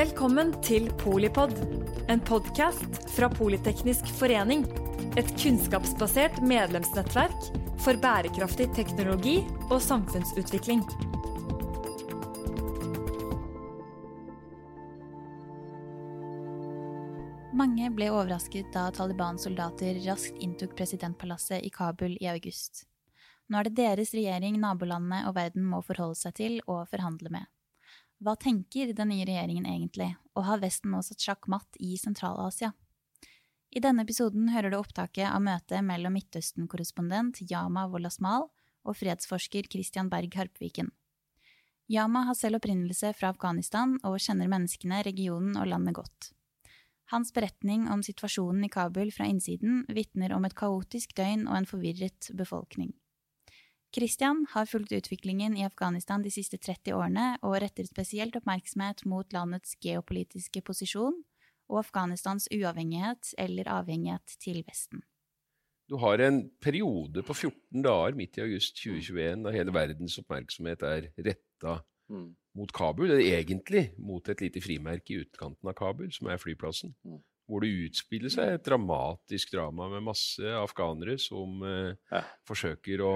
Velkommen til Polipod, en podkast fra Politeknisk forening. Et kunnskapsbasert medlemsnettverk for bærekraftig teknologi og samfunnsutvikling. Mange ble overrasket da Taliban-soldater raskt inntok presidentpalasset i Kabul i august. Nå er det deres regjering nabolandene og verden må forholde seg til og forhandle med. Hva tenker den nye regjeringen egentlig, og har Vesten nå satt sjakkmatt i Sentral-Asia? I denne episoden hører du opptaket av møtet mellom Midtøsten-korrespondent Yama Wolasmal og fredsforsker Christian Berg Harpviken. Yama har selv opprinnelse fra Afghanistan og kjenner menneskene, regionen og landet godt. Hans beretning om situasjonen i Kabul fra innsiden vitner om et kaotisk døgn og en forvirret befolkning. Christian har fulgt utviklingen i Afghanistan de siste 30 årene og retter spesielt oppmerksomhet mot landets geopolitiske posisjon og Afghanistans uavhengighet eller avhengighet til Vesten. Du har en periode på 14 dager midt i august 2021 da hele verdens oppmerksomhet er retta mm. mot Kabul, eller egentlig mot et lite frimerke i utkanten av Kabul, som er flyplassen. Mm. Hvor det utspiller seg et dramatisk drama med masse afghanere som eh, ja. forsøker å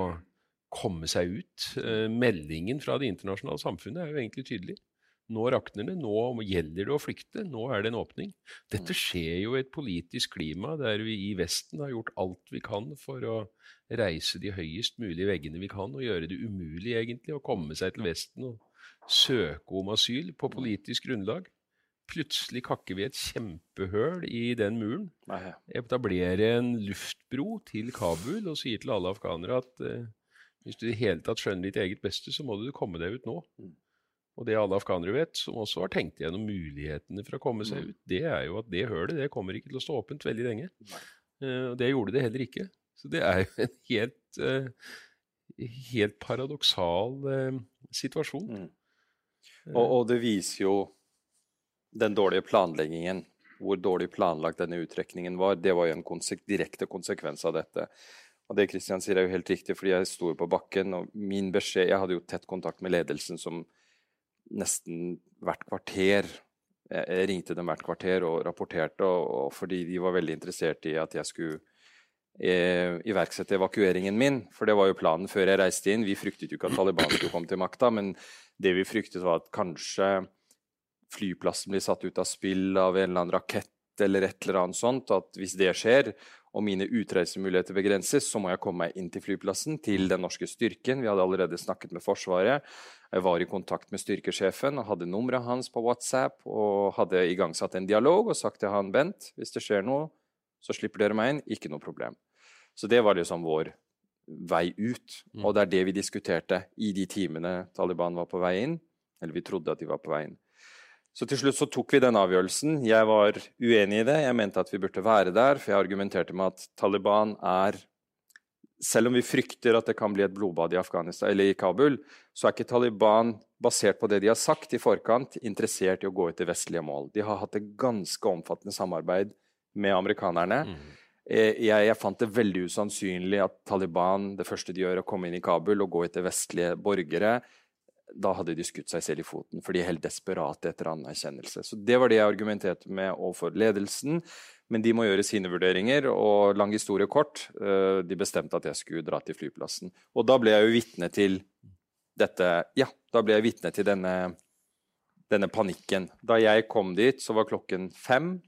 komme seg ut. Eh, meldingen fra det internasjonale samfunnet er jo egentlig tydelig. Nå rakner det, nå gjelder det å flykte, nå er det en åpning. Dette mm. skjer jo i et politisk klima der vi i Vesten har gjort alt vi kan for å reise de høyest mulige veggene vi kan, og gjøre det umulig egentlig å komme seg til Vesten og søke om asyl på mm. politisk grunnlag. Plutselig kakker vi et kjempehøl i den muren. Etablerer en luftbro til Kabul og sier til alle afghanere at uh, hvis du i det hele tatt skjønner ditt eget beste, så må du komme deg ut nå. Mm. Og det alle afghanere vet, som også har tenkt gjennom mulighetene for å komme seg mm. ut, det er jo at det hølet det kommer ikke til å stå åpent veldig lenge. Uh, og det gjorde det heller ikke. Så det er jo en helt, uh, helt paradoksal uh, situasjon. Mm. Og, og, det viser jo den dårlige planleggingen. Hvor dårlig planlagt denne uttrekningen var. Det var jo en konsek direkte konsekvens av dette. Og det Kristian sier er jo helt riktig, fordi jeg sto på bakken, og min beskjed Jeg hadde jo tett kontakt med ledelsen som nesten hvert kvarter Jeg ringte dem hvert kvarter og rapporterte, og, og fordi de var veldig interessert i at jeg skulle eh, iverksette evakueringen min. For det var jo planen før jeg reiste inn. Vi fryktet jo ikke at Taliban skulle komme til makta, men det vi fryktet, var at kanskje flyplassen blir satt ut av spill av en eller annen rakett eller et eller annet sånt. At hvis det skjer, og mine utreisemuligheter begrenses, så må jeg komme meg inn til flyplassen, til den norske styrken. Vi hadde allerede snakket med Forsvaret. Jeg var i kontakt med styrkesjefen og hadde nummeret hans på WhatsApp og hadde igangsatt en dialog og sagt til han Bent, hvis det skjer noe, så slipper dere meg inn. Ikke noe problem. Så det var liksom vår vei ut. Mm. Og det er det vi diskuterte i de timene Taliban var på vei inn. Eller vi trodde at de var på vei inn. Så til slutt så tok vi den avgjørelsen. Jeg var uenig i det. Jeg mente at vi burde være der, for jeg argumenterte med at Taliban er Selv om vi frykter at det kan bli et blodbad i Afghanistan, eller i Kabul, så er ikke Taliban, basert på det de har sagt i forkant, interessert i å gå etter vestlige mål. De har hatt et ganske omfattende samarbeid med amerikanerne. Mm. Jeg, jeg, fant det veldig usannsynlig at Taliban det første de gjør, er å komme inn i Kabul og gå etter vestlige borgere da hadde de skutt seg selv i foten, for de er helt desperate etter anerkjennelse. Så Det var det jeg argumenterte med overfor ledelsen. Men de må gjøre sine vurderinger, og lang historie kort, eh, de bestemte at jeg skulle dra til flyplassen. Og da ble jeg jo vitne til dette Ja, da ble jeg vitne til denne, denne panikken. Da jeg kom dit, så var klokken fem.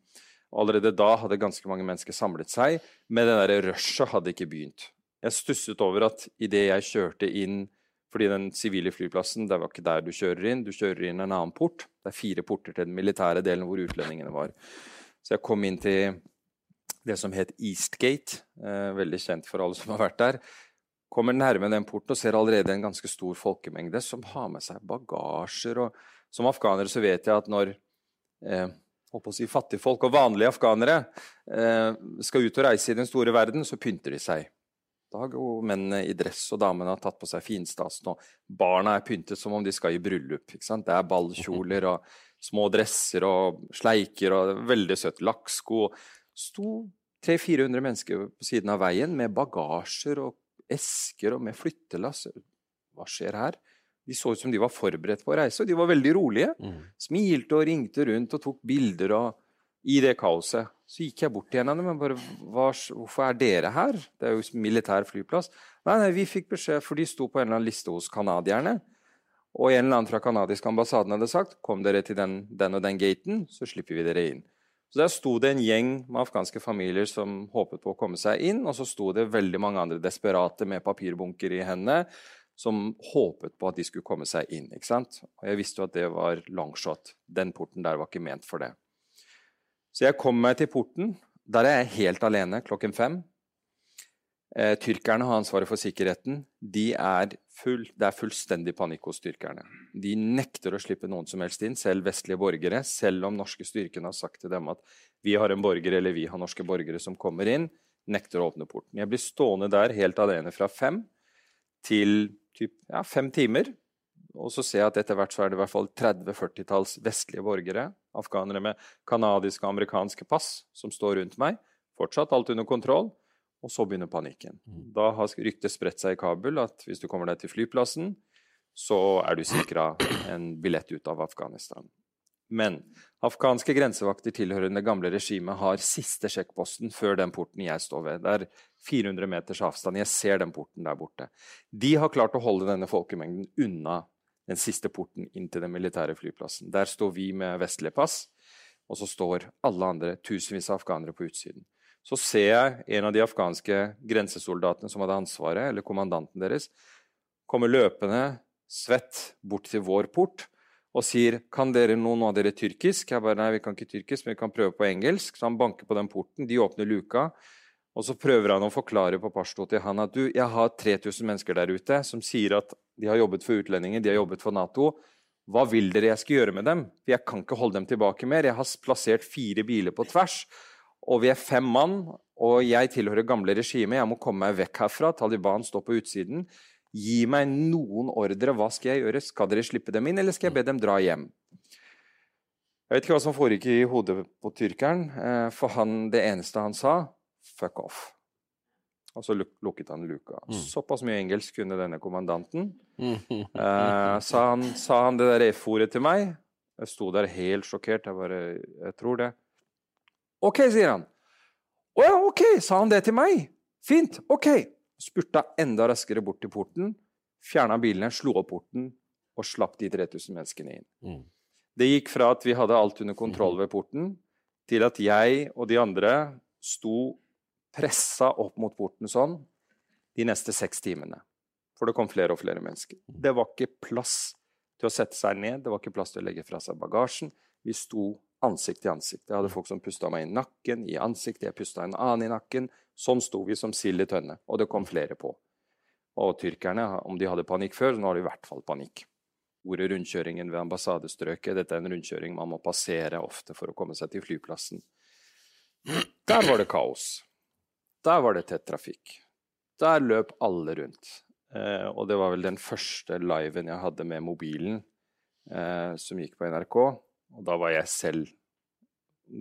Allerede da hadde ganske mange mennesker samlet seg, men det der rushet hadde ikke begynt. Jeg stusset over at idet jeg kjørte inn fordi den sivile flyplassen det var ikke der du kjører inn, du kjører inn en annen port. Det er fire porter til den militære delen hvor utlendingene var. Så jeg kom inn til det som het Eastgate, eh, veldig kjent for alle som har vært der. Kommer nærme den porten og ser allerede en ganske stor folkemengde som har med seg bagasjer. og Som afghanere så vet jeg at når eh, si fattigfolk og vanlige afghanere eh, skal ut og reise i den store verden, så pynter de seg dag, og mennene i dress og damene har tatt på seg finstasen. Og barna er pyntet som om de skal i bryllup. Det er ballkjoler og små dresser og sleiker og veldig søtt. Lakksko. Sto 300-400 mennesker på siden av veien med bagasjer og esker og med flyttelass. Hva skjer her? De så ut som de var forberedt på å reise, og de var veldig rolige. Mm. Smilte og ringte rundt og tok bilder. og I det kaoset så gikk jeg bort til en av dem og bare Hva, Hvorfor er dere her? Det er jo militær flyplass. Nei, nei, vi fikk beskjed, for de sto på en eller annen liste hos canadierne. Og en eller annen fra canadiske ambassaden hadde sagt kom dere til den, den og den gaten, så slipper vi dere inn. Så Der sto det en gjeng med afghanske familier som håpet på å komme seg inn, og så sto det veldig mange andre desperate med papirbunker i hendene som håpet på at de skulle komme seg inn. ikke sant? Og jeg visste jo at det var longshot. Den porten der var ikke ment for det. Så jeg kom meg til porten. Der er jeg helt alene klokken fem. Eh, tyrkerne har ansvaret for sikkerheten. De er full, det er fullstendig panikk hos tyrkerne. De nekter å slippe noen som helst inn, selv vestlige borgere, selv om norske styrkene har sagt til dem at vi har en borger eller vi har norske borgere som kommer inn, nekter å åpne porten. Jeg blir stående der helt alene fra fem til typ, ja, fem timer. Og så ser jeg at etter hvert så er det i hvert fall 30-40-talls vestlige borgere, afghanere med canadiske og amerikanske pass, som står rundt meg. Fortsatt alt under kontroll. Og så begynner panikken. Mm. Da har ryktet spredt seg i Kabul at hvis du kommer deg til flyplassen, så er du sikra en billett ut av Afghanistan. Men afghanske grensevakter tilhørende gamle regimet har siste sjekkposten før den porten jeg står ved. Det er 400 meters avstand. Jeg ser den porten der borte. De har klart å holde denne folkemengden unna den siste porten inn til den militære flyplassen. Der står vi med vestlige pass, og så står alle andre, tusenvis av afghanere, på utsiden så ser jeg en av de afghanske grensesoldatene som hadde ansvaret, eller kommandanten deres, komme løpende, svett, bort til vår port og sier 'Kan dere noen av dere tyrkisk?' Jeg bare 'Nei, vi kan ikke tyrkisk, men vi kan prøve på engelsk'. Så han banker på den porten, de åpner luka, og så prøver han å forklare på pashto til han at 'du, jeg har 3000 mennesker der ute som sier at de har jobbet for utlendinger, de har jobbet for Nato'. Hva vil dere jeg skal gjøre med dem? For jeg kan ikke holde dem tilbake mer. Jeg har plassert fire biler på tvers og vi er fem mann, og jeg tilhører gamle regimet. Jeg må komme meg vekk herfra. Taliban står på utsiden. Gi meg noen ordre. Hva skal jeg gjøre? Skal dere slippe dem inn, eller skal jeg be dem dra hjem? Jeg vet ikke hva som foregikk i hodet på tyrkeren, eh, for han, det eneste han sa, fuck off. Og så lukket han luka. Mm. Såpass mye engelsk kunne denne kommandanten. Eh, sa, han, sa han det der F-ordet til meg? Jeg sto der helt sjokkert. Jeg bare Jeg tror det. OK, sier han. Å ja, OK, sa han det til meg? Fint, OK. Spurta enda raskere bort til porten, fjerna bilene, slo opp porten og slapp de 3000 menneskene inn. Mm. Det gikk fra at vi hadde alt under kontroll mhm. ved porten, til at jeg og de andre sto pressa opp mot porten sånn de neste seks timene. For det kom flere og flere mennesker. Mm. Det var ikke plass til å sette seg ned, det var ikke plass til å legge fra seg bagasjen. Vi sto ansikt til ansikt. Jeg hadde folk som pusta meg i nakken, i ansiktet, jeg pusta en annen i nakken. Sånn sto vi som sild i tønne, og det kom flere på. Og tyrkerne, om de hadde panikk før, så nå har de i hvert fall panikk. Ordet rundkjøringen ved ambassadestrøket, dette er en rundkjøring man må passere ofte for å komme seg til flyplassen. Der var det kaos. Der var det tett trafikk. Der løp alle rundt. Eh, og det var vel den første liven jeg hadde med mobilen, eh, som gikk på NRK. Og da var jeg selv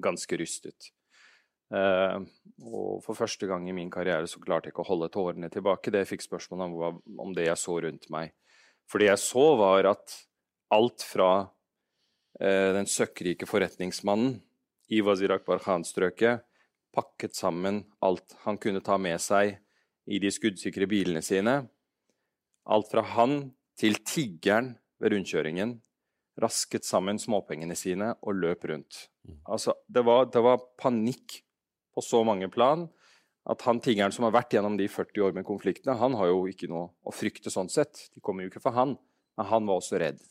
ganske rystet. Eh, og for første gang i min karriere så klarte jeg ikke å holde tårene tilbake. Det jeg fikk spørsmål om, om det jeg så rundt meg. For det jeg så, var at alt fra uh, den søkkrike forretningsmannen i Wazir Akbar Khan-strøket pakket sammen alt han kunne ta med seg i de skuddsikre bilene sine. Alt fra han til tiggeren ved rundkjøringen rasket sammen småpengene sine og løp rundt. Mm. Altså, det var, det var panikk på så mange plan at han tiggeren som har vært gjennom de 40 år med konfliktene, han har jo ikke noe å frykte sånn sett. De kommer jo ikke for han, men han var også redd.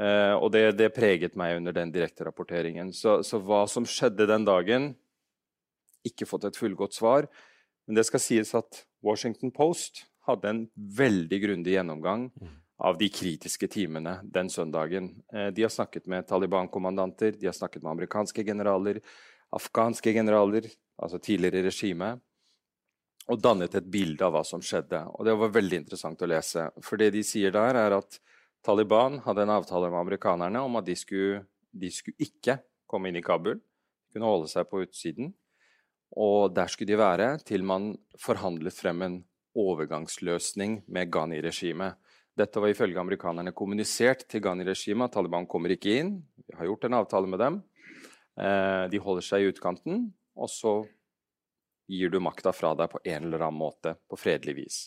Eh, og det, det, preget meg under den direkterapporteringen. Så, så hva som skjedde den dagen Ikke fått et fullgodt svar. Men det skal sies at Washington Post hadde en veldig grundig gjennomgang mm av de kritiske timene den søndagen. Eh, de har snakket med Taliban-kommandanter, de har snakket med amerikanske generaler, afghanske generaler, altså tidligere regime, og dannet et bilde av hva som skjedde. Og det var veldig interessant å lese. For det de sier der, er at Taliban hadde en avtale med amerikanerne om at de skulle, de skulle ikke komme inn i Kabul. Kunne holde seg på utsiden. Og der skulle de være til man forhandlet frem en overgangsløsning med Ghani-regimet. Dette var ifølge amerikanerne kommunisert til Ghani-regimet. Taliban kommer ikke inn. Vi har gjort en avtale med dem. Eh, de holder seg i utkanten, og så gir du makta fra deg på en eller annen måte, på fredelig vis.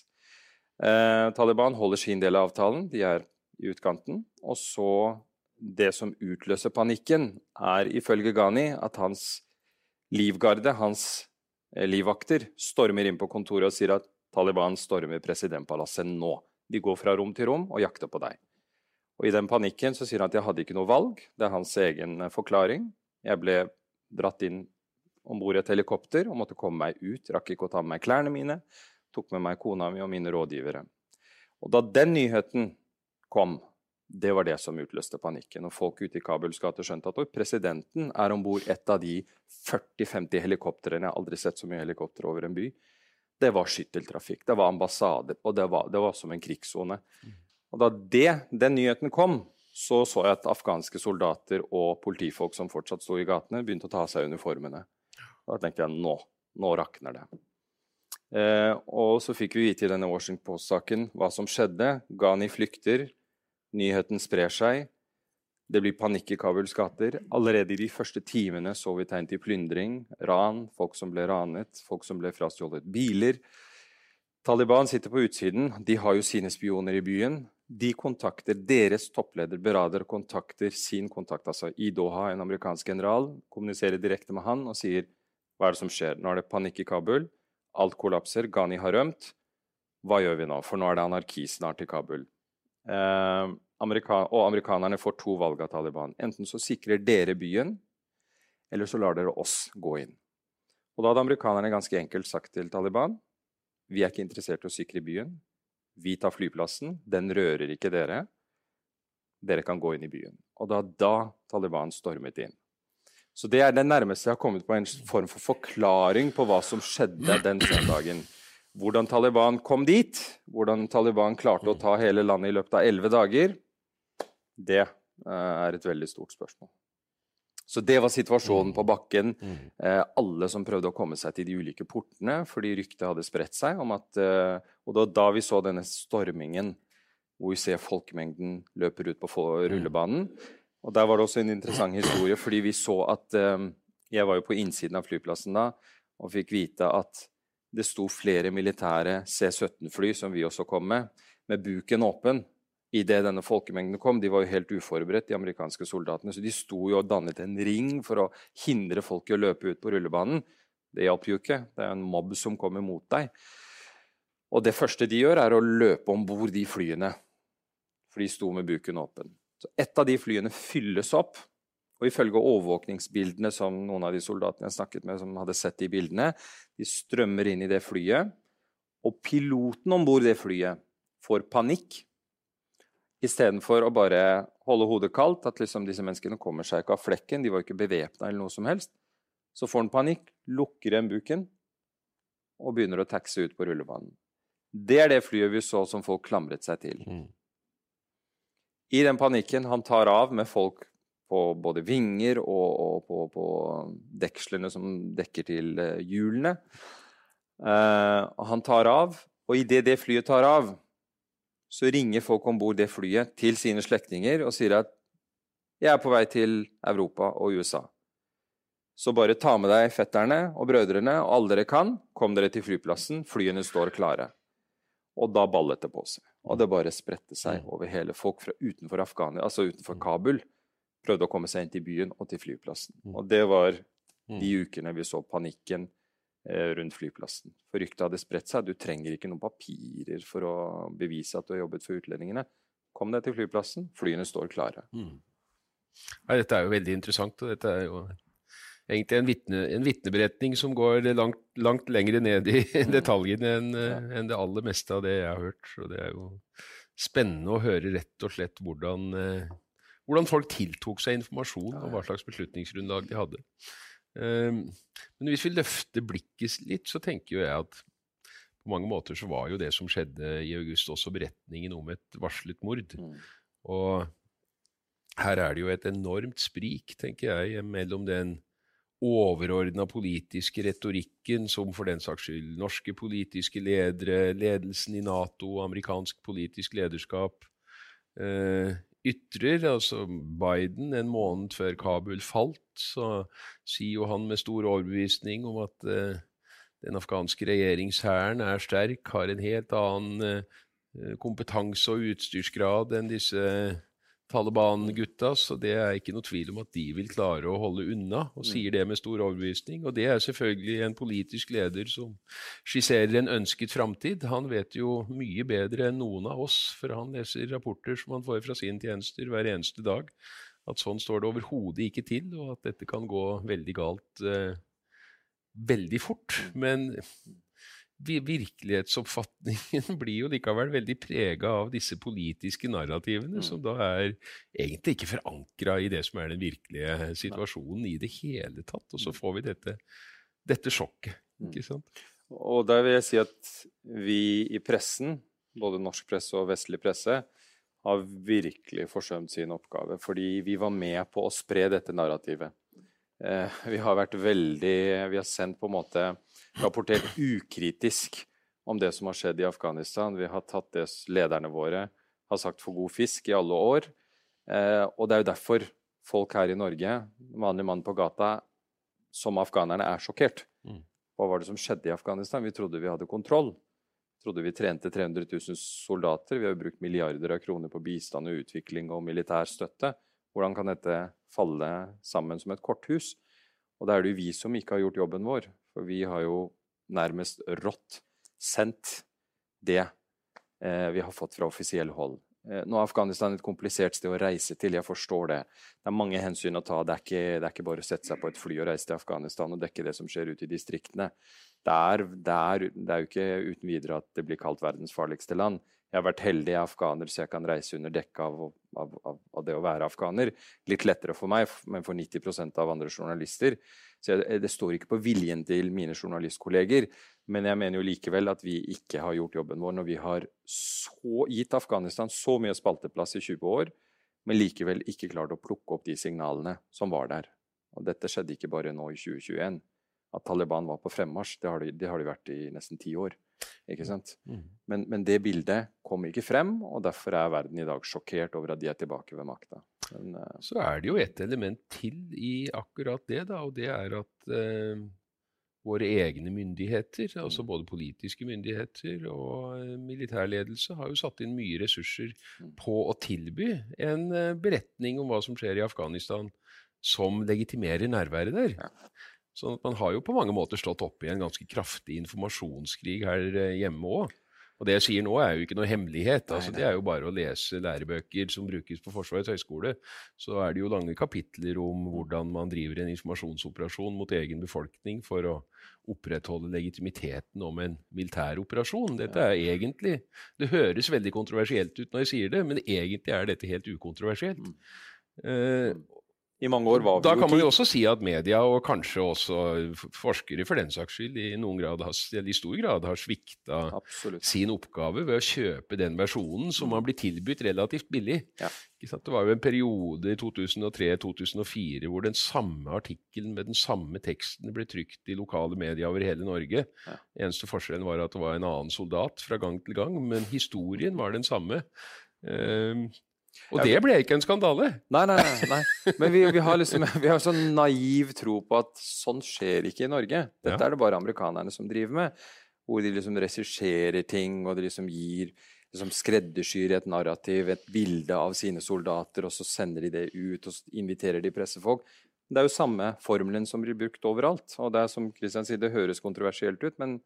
Eh, Taliban holder sin del av avtalen, de er i utkanten. Og så Det som utløser panikken, er ifølge Ghani at hans livgarde, hans eh, livvakter, stormer inn på kontoret og sier at Taliban stormer presidentpalasset nå. De går fra rom til rom og jakter på deg. Og I den panikken så sier han at jeg hadde ikke noe valg. Det er hans egen eh, forklaring. Jeg ble dratt inn om bord i et helikopter og måtte komme meg ut. Rakk ikke å ta med meg klærne mine. Tok med meg kona mi og mine rådgivere. Og da den nyheten kom, det var det som utløste panikken. Og folk ute i Kabuls gate skjønte at presidenten er om bord et av de 40-50 helikoptrene. Jeg har aldri sett så mye helikopter over en by. Det var skytteltrafikk, det var ambassader, og det var, det var som en krigssone. Og da det, den nyheten kom, så så jeg at afghanske soldater og politifolk som fortsatt sto i gatene, begynte å ta av seg uniformene. Da tenkte jeg nå, nå rakner det. Eh, og så fikk vi vite i denne Washington Post-saken hva som skjedde. Ghani flykter, nyheten sprer seg. Det blir panikk i Kabuls gater. Allerede i de første timene så vi tegn til plyndring, ran, folk som ble ranet, folk som ble frastjålet biler. Taliban sitter på utsiden. De har jo sine spioner i byen. De kontakter deres toppleder Berader kontakter sin kontakt, altså i Doha, en amerikansk general, kommuniserer direkte med han og sier hva er det som skjer? Nå er det panikk i Kabul. Alt kollapser. Ghani har rømt. Hva gjør vi nå? For nå er det anarki snart i Kabul. Eh, Amerika og amerikanerne får to valg av Taliban. Enten så sikrer dere byen, eller så lar dere oss gå inn. Og Da hadde amerikanerne ganske enkelt sagt til Taliban vi er ikke interessert i å sikre byen. Vi tar flyplassen. Den rører ikke dere. Dere kan gå inn i byen. Og da, da Taliban stormet inn. Så det er det nærmeste jeg har kommet på en form for forklaring på hva som skjedde den søndagen. Hvordan Taliban kom dit, hvordan Taliban klarte å ta hele landet i løpet av elleve dager, det eh, er et veldig stort spørsmål. Så det var situasjonen på bakken. Eh, alle som prøvde å komme seg til de ulike portene fordi ryktet hadde spredt seg om at eh, Og da, da vi så denne stormingen hvor vi ser folkemengden løper ut på rullebanen. Og Der var det også en interessant historie, fordi vi så at Jeg var jo på innsiden av flyplassen da og fikk vite at det sto flere militære C-17-fly, som vi også kom med, med buken åpen idet denne folkemengden kom. De var jo helt uforberedt, de amerikanske soldatene. Så de sto jo og dannet en ring for å hindre folk i å løpe ut på rullebanen. Det hjalp jo ikke. Det er en mobb som kommer mot deg. Og det første de gjør, er å løpe om bord de flyene. For de sto med buken åpen. Så ett av de flyene fylles opp. Og ifølge overvåkningsbildene som noen av de soldatene jeg snakket med, som hadde sett de bildene, de strømmer inn i det flyet. Og piloten om bord det flyet får panikk. Istedenfor å bare holde hodet kaldt, at liksom disse menneskene kommer seg ikke av flekken, de var ikke bevæpna eller noe som helst, så får han panikk, lukker igjen buken og begynner å taxe ut på rullebanen. Det er det flyet vi så som folk klamret seg til. Mm. I den panikken han tar av med folk på både vinger og, og på, på, dekslene som dekker til eh, hjulene. Uh, han tar av, og idet det flyet tar av, så ringer folk om bord det flyet til sine slektninger og sier at 'jeg er på vei til Europa og USA'. Så bare ta med deg fetterne og brødrene og alle dere kan. Kom dere til flyplassen, flyene står klare. Og da ballet det på seg. Og det bare spredte seg mm. over hele folk fra utenfor Afghania, altså utenfor. Kabul. Prøvde å komme seg inn til byen og til flyplassen. Mm. Og det var de ukene vi så panikken eh, rundt flyplassen. For ryktet hadde spredt seg. Du trenger ikke noen papirer for å bevise at du har jobbet for utlendingene. Kom deg til flyplassen, flyene står klare. Mm. Ja, dette er jo veldig interessant, og dette er jo egentlig en, vitne, en vitneberetning som går langt, langt lenger ned i detaljene enn en det aller meste av det jeg har hørt. Så det er jo spennende å høre rett og slett hvordan, eh, hvordan folk tiltok seg informasjon, og hva slags beslutningsgrunnlag de hadde. Um, men hvis vi løfter blikket litt, så tenker jo jeg at på mange måter så var jo det som skjedde i august, også beretningen om et varslet mord. Mm. Og her er det jo et enormt sprik, tenker jeg, mellom den overordna politiske retorikken som for den saks skyld norske politiske ledere, ledelsen i Nato, amerikansk politisk lederskap eh, ytrer. Altså Biden, en måned før Kabul falt, så sier jo han med stor overbevisning om at uh, den afghanske regjeringshæren er sterk, har en helt annen uh, kompetanse og utstyrsgrad enn disse Taliban-gutta, så det er ikke noe tvil om at de vil klare å holde unna, og mm. sier det med stor overbevisning. Og det er selvfølgelig en politisk leder som skisserer en ønsket framtid. Han vet jo mye bedre enn noen av oss, for han leser rapporter som han får fra sine tjenester hver eneste dag, at sånn står det overhodet ikke til, og at dette kan gå veldig galt eh, veldig fort. Men virkelighetsoppfatningen blir jo likevel veldig prega av disse politiske narrativene, mm. som da er egentlig ikke forankra i det som er den virkelige situasjonen i det hele tatt. Og så mm. får vi dette, dette sjokket. Mm. ikke sant? Og der vil jeg si at vi i pressen, både norsk presse og vestlig presse, har virkelig forsømt sin oppgave. Fordi vi var med på å spre dette narrativet. Eh, vi har vært veldig Vi har sendt på en måte rapportert ukritisk om det som har skjedd i Afghanistan. Vi har tatt det lederne våre har sagt for god fisk i alle år. Eh, og det er jo derfor folk her i Norge, vanlig mann på gata, som afghanerne, er sjokkert. Mm. Hva var det som skjedde i Afghanistan? Vi trodde vi hadde kontroll. Vi trodde vi trente 300 000 soldater. Vi har jo brukt milliarder av kroner på bistand og utvikling og militær støtte. Hvordan kan dette falle sammen som et korthus? Og da er det jo vi som ikke har gjort jobben vår. For vi har jo nærmest rått sendt det eh, vi har fått fra offisiell hold. Eh, nå er Afghanistan et komplisert sted å reise til, jeg forstår det. Det er mange hensyn å ta. Det er, ikke, det er ikke bare å sette seg på et fly og reise til Afghanistan og dekke det som skjer ute i distriktene. Det er, det er, det er jo ikke uten videre at det blir kalt verdens farligste land. Jeg har vært heldig afghaner, så jeg kan reise under dekke av, av, av, av, det å være afghaner. Litt lettere for meg, men for 90% av andre journalister så jeg, det står ikke på viljen til mine journalistkolleger, men jeg mener jo likevel at vi ikke har gjort jobben vår når vi har så, gitt Afghanistan så mye spalteplass i 20 år, men likevel ikke klart å plukke opp de signalene som var der. Og dette skjedde ikke bare nå i 2021. At Taliban var på fremmarsj, det har de, det har de vært i nesten ti år. Ikke sant? Mm. Men, men, det bildet kom ikke frem, og derfor er verden i dag sjokkert over at de er tilbake ved makta. Men, uh, så er det jo et element til i akkurat det, da, og det er at uh, våre egne myndigheter, altså mm. både politiske myndigheter og uh, militærledelse, har jo satt inn mye ressurser mm. på å tilby en beretning om hva som skjer i Afghanistan, som legitimerer nærværet der. Ja. Sånn at man har jo på mange måter stått oppe i en ganske kraftig informasjonskrig her hjemme òg. Og det jeg sier nå, er jo ikke noe hemmelighet. Altså, det er jo bare å lese lærebøker som brukes på Forsvarets høgskole. Så er det jo lange kapitler om hvordan man driver en informasjonsoperasjon mot egen befolkning for å opprettholde legitimiteten om en militær operasjon. Dette er egentlig Det høres veldig kontroversielt ut når jeg sier det, men egentlig er dette helt ukontroversielt. Uh, i mange år var vi Da kan man jo også si at media, og kanskje også forskere for den saks skyld, i, noen grad har, i stor grad har svikta sin oppgave ved å kjøpe den versjonen som man blir tilbudt relativt billig. Ja. Det var jo en periode i 2003-2004 hvor den samme artikkelen med den samme teksten ble trykt i lokale medier over hele Norge. Ja. Eneste forskjellen var at det var en annen soldat fra gang til gang, men historien var den samme. Uh, og det ble ikke en skandale. Nei, nei, nei. nei. Men vi, vi, har liksom, vi har sånn naiv tro på at sånn skjer ikke i Norge. Dette ja. er det bare amerikanerne som driver med. Hvor de liksom regisserer ting, og de liksom gir liksom skreddersyr et narrativ, et bilde av sine soldater, og så sender de det ut og inviterer de pressefolk. Det er jo samme formelen som blir brukt overalt. Og det er som Christian sier, det høres kontroversielt ut, men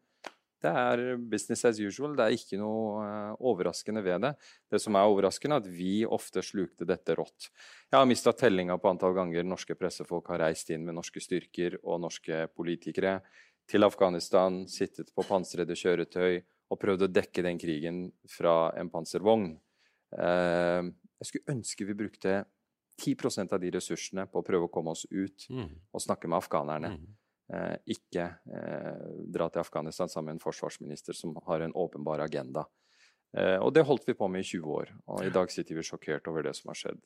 det er business as usual. Det er ikke noe uh, overraskende ved det. Det som er overraskende, er at vi ofte slukte dette rått. Jeg har mista tellinga på antall ganger norske pressefolk har reist inn med norske styrker og norske politikere til Afghanistan, sittet på pansrede kjøretøy og prøvd å dekke den krigen fra en panservogn. Uh, jeg skulle ønske vi brukte 10% av de ressursene på å prøve å komme oss ut mm. og snakke med afghanerne. Eh, ikke eh, dra til Afghanistan sammen med en forsvarsminister som har en åpenbar agenda. Eh, og det holdt vi på med i 20 år, og i dag sitter vi sjokkert over det som har skjedd.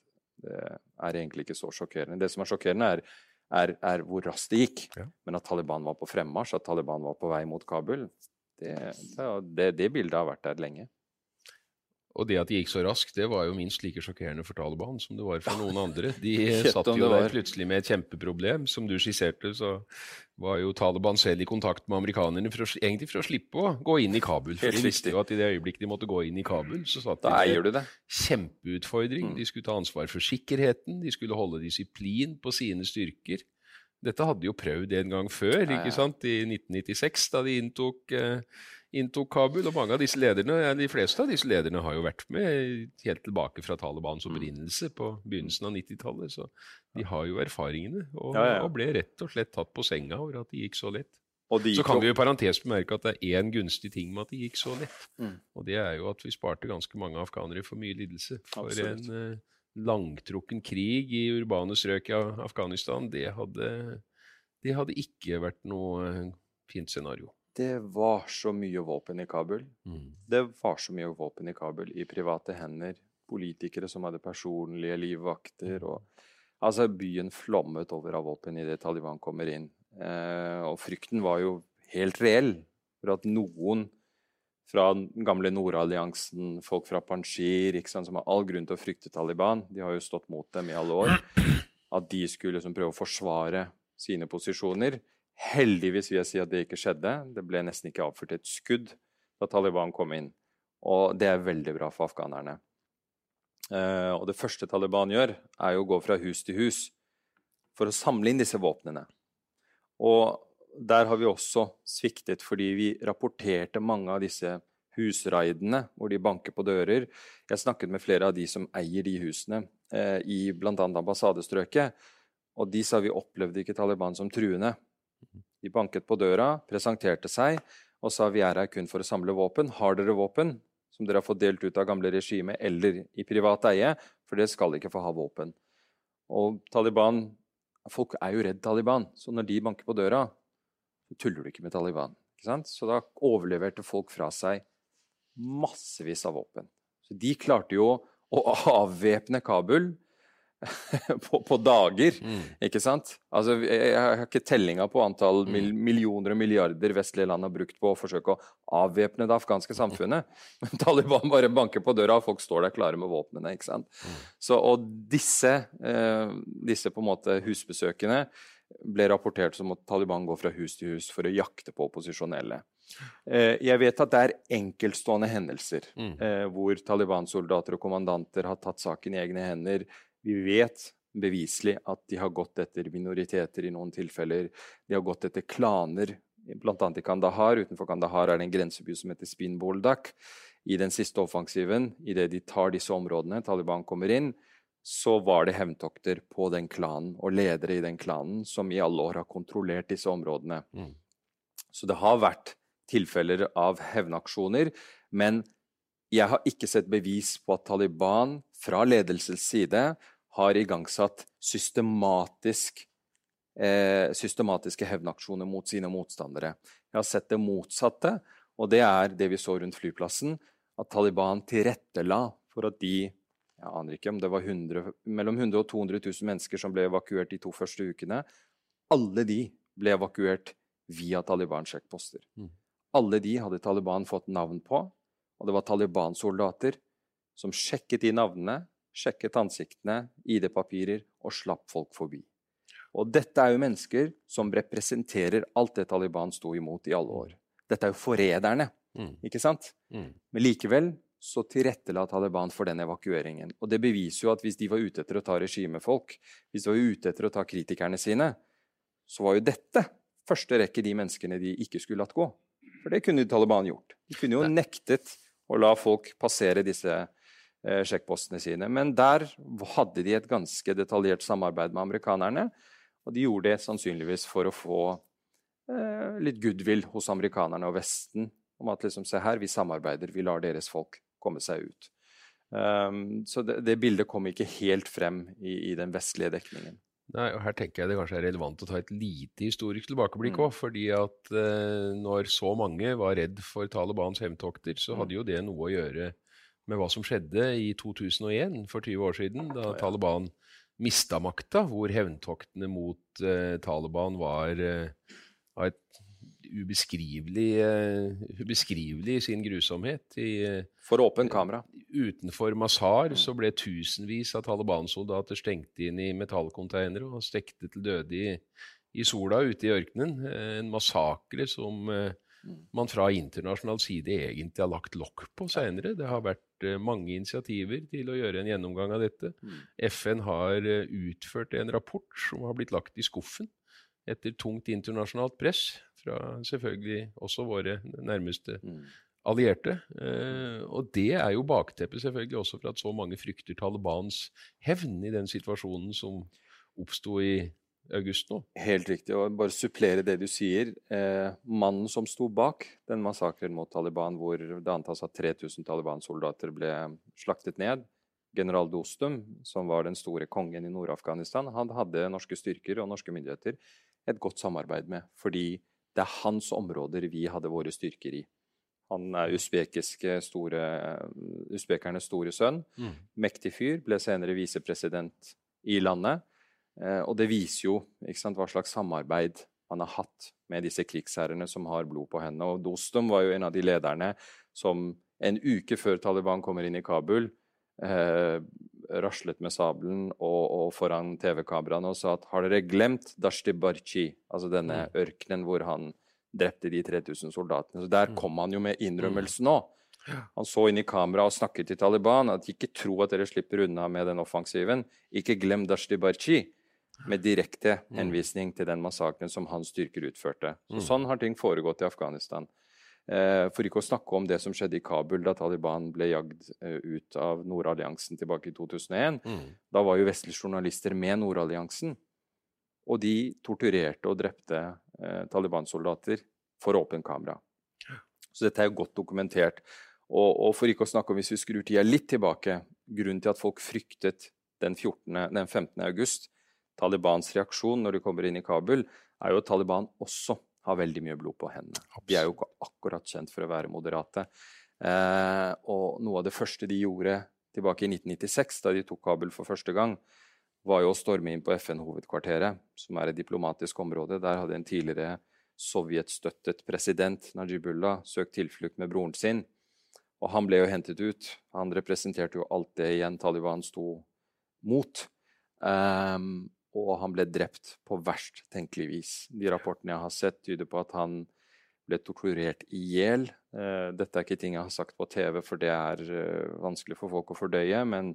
Det er egentlig ikke så sjokkerende. Det som er sjokkerende, er, er, er hvor raskt det gikk. Ja. Men at Taliban var på fremmarsj, at Taliban var på vei mot Kabul, det, det, det bildet har vært der lenge. Og det at det gikk så raskt, det var jo minst like sjokkerende for Taliban som det var for noen andre. De satt jo der plutselig med et kjempeproblem. Som du skisserte, så var jo Taliban selv i kontakt med amerikanerne for å, egentlig for å slippe å gå inn i Kabul. For de visste jo at i det øyeblikket de måtte gå inn i Kabul, så satt de med kjempeutfordring. Mm. De skulle ta ansvar for sikkerheten, de skulle holde disiplin på sine styrker. Dette hadde de jo prøvd en gang før, ikke sant? i 1996, da de inntok, eh, inntok Kabul. Og mange av disse lederne, ja, de fleste av disse lederne har jo vært med helt tilbake fra Talibans Mm. opprinnelse på begynnelsen av 90-tallet. Så de har jo erfaringene, og, Ja, ja. og ble rett og slett tatt på senga over at det gikk så lett. De Så kan vi jo i parentes bemerke at det er én gunstig ting med at det gikk så lett. Mm. Og det er jo at vi sparte ganske mange afghanere for mye lidelse. For Absolutt. en uh, langtrukken krig i urbane strøk i Afghanistan, det hadde, det hadde ikke vært noe fint scenario. Det var så mye våpen i Kabul. Mm. Det var så mye våpen i Kabul, i private hender. Politikere som hadde personlige livvakter. og Altså, byen flommet over av våpen idet Taliban kommer inn. Eh, og frykten var jo helt reell for at noen fra den gamle Nordalliansen, folk fra Panjshir, som har all grunn til å frykte Taliban, de har jo stått mot dem i alle år, at de skulle liksom prøve å forsvare sine posisjoner. Heldigvis vil jeg si at det ikke skjedde. Det ble nesten ikke avført et skudd da Taliban kom inn. Og det er veldig bra for afghanerne. Uh, og det første Taliban gjør, er jo å gå fra hus til hus for å samle inn disse våpnene. Og der har vi også sviktet, fordi vi rapporterte mange av disse husraidene hvor de banker på dører. Jeg snakket med flere av de som eier de husene uh, i bl.a. ambassadestrøket, og de sa vi opplevde ikke Taliban som truende. De banket på døra, presenterte seg og sa vi er her kun for å samle våpen. Har dere våpen som dere har fått delt ut av gamle regime eller i privat eie? For dere skal ikke få ha våpen. Og Taliban Folk er jo redd Taliban, så når de banker på døra, så tuller du ikke med Taliban. Ikke sant? Så da overleverte folk fra seg massevis av våpen. Så de klarte jo å avvæpne Kabul på, på dager. Mm. Ikke sant? Altså, jeg, har ikke tellinga på antall mil, millioner og milliarder vestlige land har brukt på å forsøke å avvæpne det afghanske samfunnet. Men Taliban bare banker på døra, og folk står der klare med våpnene. ikke sant? Så, og disse, eh, disse på en måte husbesøkene ble rapportert som at Taliban går fra hus til hus for å jakte på opposisjonelle. Eh, jeg vet at det er enkeltstående hendelser Mm. eh, hvor Taliban-soldater og kommandanter har tatt saken i egne hender. Vi vet beviselig at de har gått etter minoriteter i noen tilfeller. De har gått etter klaner, bl.a. i Kandahar. Utenfor Kandahar er det en grenseby som heter Spinboldak. I den siste offensiven, idet de tar disse områdene, Taliban kommer inn, så var det hevntokter på den klanen og ledere i den klanen som i alle år har kontrollert disse områdene. Mm. Så det har vært tilfeller av hevnaksjoner, men jeg har ikke sett bevis på at Taliban fra ledelsens side har igangsatt systematisk, eh, systematiske hevnaksjoner mot sine motstandere. Jeg har sett det motsatte, og det er det vi så rundt flyplassen, at Taliban tilrettela for at de jeg aner ikke om det var 100, mellom 100 og 200 000 mennesker som ble evakuert de to første ukene. Alle de ble evakuert via Taliban-sjekkposter. Mm. Alle de hadde Taliban fått navn på, og det var Taliban-soldater som sjekket de navnene, sjekket ansiktene, ID-papirer og slapp folk forbi. Og dette er jo mennesker som representerer alt det Taliban sto imot i alle år. Dette er jo forræderne, Mm. ikke sant? Mm. Men likevel så tilrettela Taliban for den evakueringen. Og det beviser jo at hvis de var ute etter å ta regimefolk, hvis de var ute etter å ta kritikerne sine, så var jo dette første rekke de menneskene de ikke skulle latt gå. For det kunne Taliban gjort. De kunne jo nektet å la folk passere disse sjekkpostene sine. Men der hadde de et ganske detaljert samarbeid med amerikanerne. Og de gjorde det sannsynligvis for å få eh, litt goodwill hos amerikanerne og Vesten om at liksom, se her, vi samarbeider, vi lar deres folk komme seg ut. Um, så det, det bildet kom ikke helt frem i, i den vestlige dekningen. Nei, og Her tenker jeg det kanskje er relevant å ta et lite historisk tilbakeblikk Mm. fordi at eh, når så mange var redd for Talibans hevntokter, så Mm. hadde jo det noe å gjøre med hva som skjedde i 2001, for 20 år siden, da ja. Taliban mista makta, hvor hevntoktene mot uh, Taliban var uh, av et ubeskrivelig, uh, ubeskrivelig sin grusomhet. I, For åpen kamera. Utenfor Mazar mm. så ble tusenvis av Taliban-soldater stengt inn i metallkonteinere og stekte til døde i, i sola ute i ørkenen. En massakre som man fra internasjonal side egentlig har lagt lokk på seinere. Det har vært uh, mange initiativer til å gjøre en gjennomgang av dette. Mm. FN har uh, utført en rapport som har blitt lagt i skuffen etter tungt internasjonalt press fra selvfølgelig også våre nærmeste mm. allierte. Uh, og det er jo bakteppet selvfølgelig også for at så mange frykter Talibans hevn i den situasjonen som oppsto i august nå. Helt riktig. Og bare supplere det du sier. Eh, mannen som sto bak den massakren mot Taliban, hvor det antas at 3000 Taliban-soldater ble slaktet ned, general Dostum, som var den store kongen i Nord-Afghanistan, han hadde norske styrker og norske myndigheter et godt samarbeid med. Fordi det er hans områder vi hadde våre styrker i. Han er store, usbekernes store sønn. Mm. Mektig fyr. Ble senere visepresident i landet. Eh, og det viser jo sant, hva slags samarbeid man har hatt med disse krigsherrene som har blod på hendene. Og Dostum var jo en av de lederne som en uke før Taliban kommer inn i Kabul, eh, raslet med sabelen og, og foran TV-kameraene og sa at har dere glemt Dashti Barchi, altså denne mm. ørkenen hvor han drepte de 3000 soldatene. Så Der mm. kom han jo med innrømmelsen òg. Han så inn i kamera og snakket til Taliban at ikke tro at dere slipper unna med den offensiven. Ikke glem Dashti Barchi med direkte mm. henvisning til den massakren som hans styrker utførte. Så mm. Sånn har ting foregått i Afghanistan. Eh, for ikke å snakke om det som skjedde i Kabul da Taliban ble jagd eh, ut av Nordalliansen tilbake i 2001. Mm. Da var jo vestlige journalister med Nordalliansen. Og de torturerte og drepte eh, Taliban-soldater for åpen kamera. Så dette er jo godt dokumentert. Og, og, for ikke å snakke om hvis vi skrur tida litt tilbake Grunnen til at folk fryktet den, 14, den 15. august, Talibans reaksjon når de kommer inn i Kabul, er jo at Taliban også har veldig mye blod på hendene. De er jo ikke akkurat kjent for å være moderate. Eh, og noe av det første de gjorde tilbake i 1996, da de tok Kabul for første gang, var jo å storme inn på FN-hovedkvarteret, som er et diplomatisk område. Der hadde en tidligere sovjetstøttet president, Najibullah, søkt tilflukt med broren sin. Og han ble jo hentet ut. Han representerte jo alt det igjen Taliban sto mot. Um, og han ble drept på verst tenkelig vis. De rapportene jeg har sett, tyder på at han ble torturert i hjel. Uh, dette er ikke ting jeg har sagt på TV, for det er uh, vanskelig for folk å fordøye. Men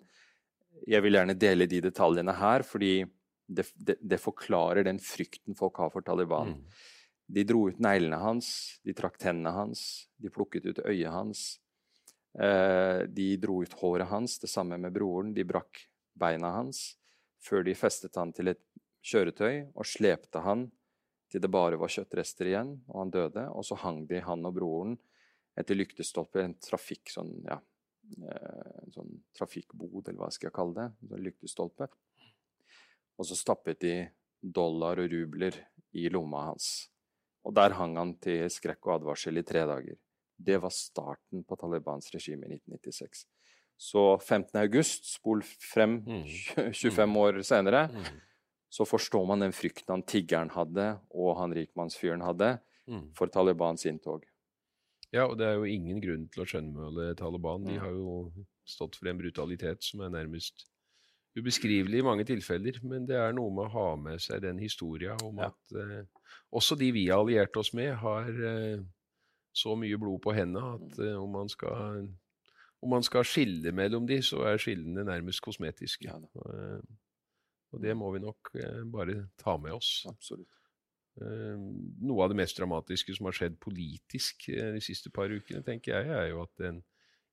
jeg vil gjerne dele de detaljene her, fordi det, det, det forklarer den frykten folk har for Taliban. Mm. De dro ut neglene hans, de trakk tennene hans, de plukket ut øyet hans. Uh, de dro ut håret hans, det samme med broren. De brakk beina hans før de festet han til et kjøretøy og slepte han til det bare var kjøttrester igjen, og han døde. Og så hang de, han og broren, etter lyktestolper, en trafikk, sånn, ja, eh, en sånn trafikkbod, eller hva skal jeg kalle det, en sånn lyktestolpe. Og så stappet de dollar og rubler i lomma hans. Og der hang han til skrekk og advarsel i tre dager. Det var starten på Talibans regime i 1996. Så 15. august, spol frem 25 mm. år senere, mm. så forstår man den frykten han tiggeren hadde, og han rikmannsfyren hadde, mm. for Talibans inntog. Ja, og det er jo ingen grunn til å skjønnmøle Taliban. De har jo stått for en brutalitet som er nærmest ubeskrivelig i mange tilfeller. Men det er noe med å ha med seg den historia om ja. at eh, også de vi har alliert oss med, har eh, så mye blod på hendene at eh, om man skal om man skal skille mellom de, så er skillene nærmest kosmetiske. Ja, og, og det må vi nok uh, bare ta med oss. Absolutt. Uh, noe av det mest dramatiske som har skjedd politisk de siste par ukene, tenker jeg, er jo at den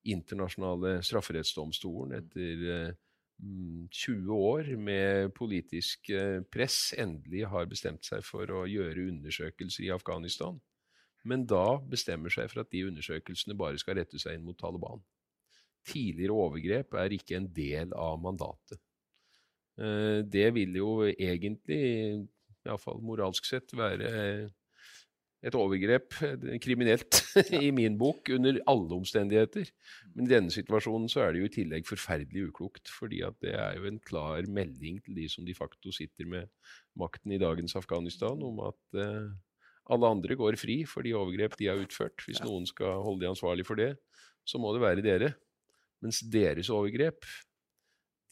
internasjonale strafferettsdomstolen mm. etter 20 mm, år med politisk press endelig har bestemt seg for å gjøre undersøkelser i Afghanistan. Men da bestemmer seg for at de undersøkelsene bare skal rette seg inn mot Taliban tidligere overgrep er ikke en del av mandatet. Eh, det vil jo egentlig, iallfall moralsk sett, være et overgrep kriminelt i min bok under alle omstendigheter. Men i denne situasjonen så er det jo i tillegg forferdelig uklokt. fordi at det er jo en klar melding til de som de facto sitter med makten i dagens Afghanistan, om at eh, alle andre går fri for de overgrep de har utført. Hvis noen skal holde de ansvarlig for det, så må det være dere. Mens deres overgrep,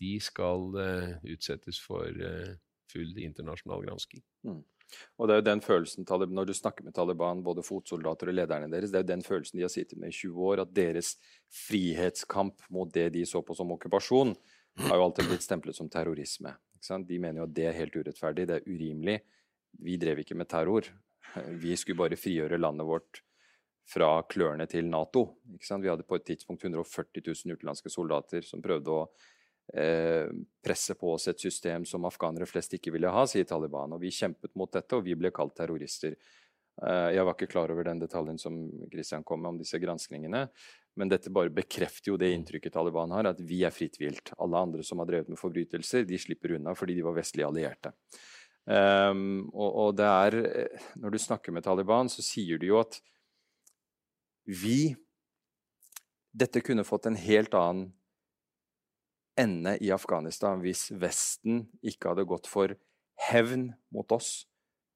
de skal eh, utsettes for eh, full internasjonal gransking. Mm. Og det er jo den følelsen, Når du snakker med Taliban, både fotsoldater og lederne deres, det er jo den følelsen de har sittet med i 20 år, at deres frihetskamp mot det de så på som okkupasjon, har jo alltid blitt stemplet som terrorisme. De mener jo at det er helt urettferdig, det er urimelig. Vi drev ikke med terror. Vi skulle bare frigjøre landet vårt fra klørne til Nato. Vi hadde på et tidspunkt 140 000 utenlandske soldater som prøvde å Eh, presse på oss et system som afghanere flest ikke ville ha, sier Taliban. Og vi kjempet mot dette, og vi ble kalt terrorister. Eh, jeg var ikke klar over den detaljen som Christian kom med om disse granskningene. Men dette bare bekrefter jo det inntrykket Taliban har, at vi er fritt vilt. Alle andre som har drevet med forbrytelser, de slipper unna fordi de var vestlige allierte. Um, og, og, det er Når du snakker med Taliban, så sier de jo at vi Dette kunne fått en helt annen ende i Afghanistan hvis Vesten ikke hadde gått for hevn mot oss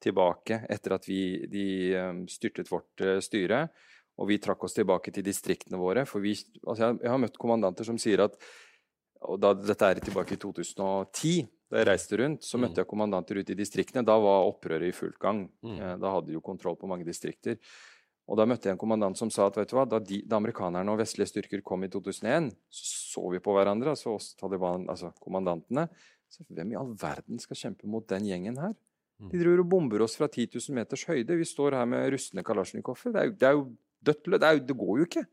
tilbake etter at vi, de um, styrtet vårt uh, styre. Og vi trakk oss tilbake til distriktene våre. For vi, altså jeg, jeg, har møtt kommandanter som sier at og da, Dette er tilbake i 2010. Da jeg reiste rundt, så mm. møtte jeg kommandanter ute i distriktene. Da var opprøret i full gang. Mm. Eh, da hadde de jo kontroll på mange distrikter. Og Da møtte jeg en kommandant som sa at vet du hva, da, de, da amerikanerne og vestlige styrker kom i 2001, så så vi på hverandre, altså oss Taliban, altså kommandantene. Så hvem i all verden skal kjempe mot den gjengen her? Mm. De driver og bomber oss fra 10 000 meters høyde. Vi står her med rustne kalasjnikover. Det, det, er jo dødt det, det, går jo ikke.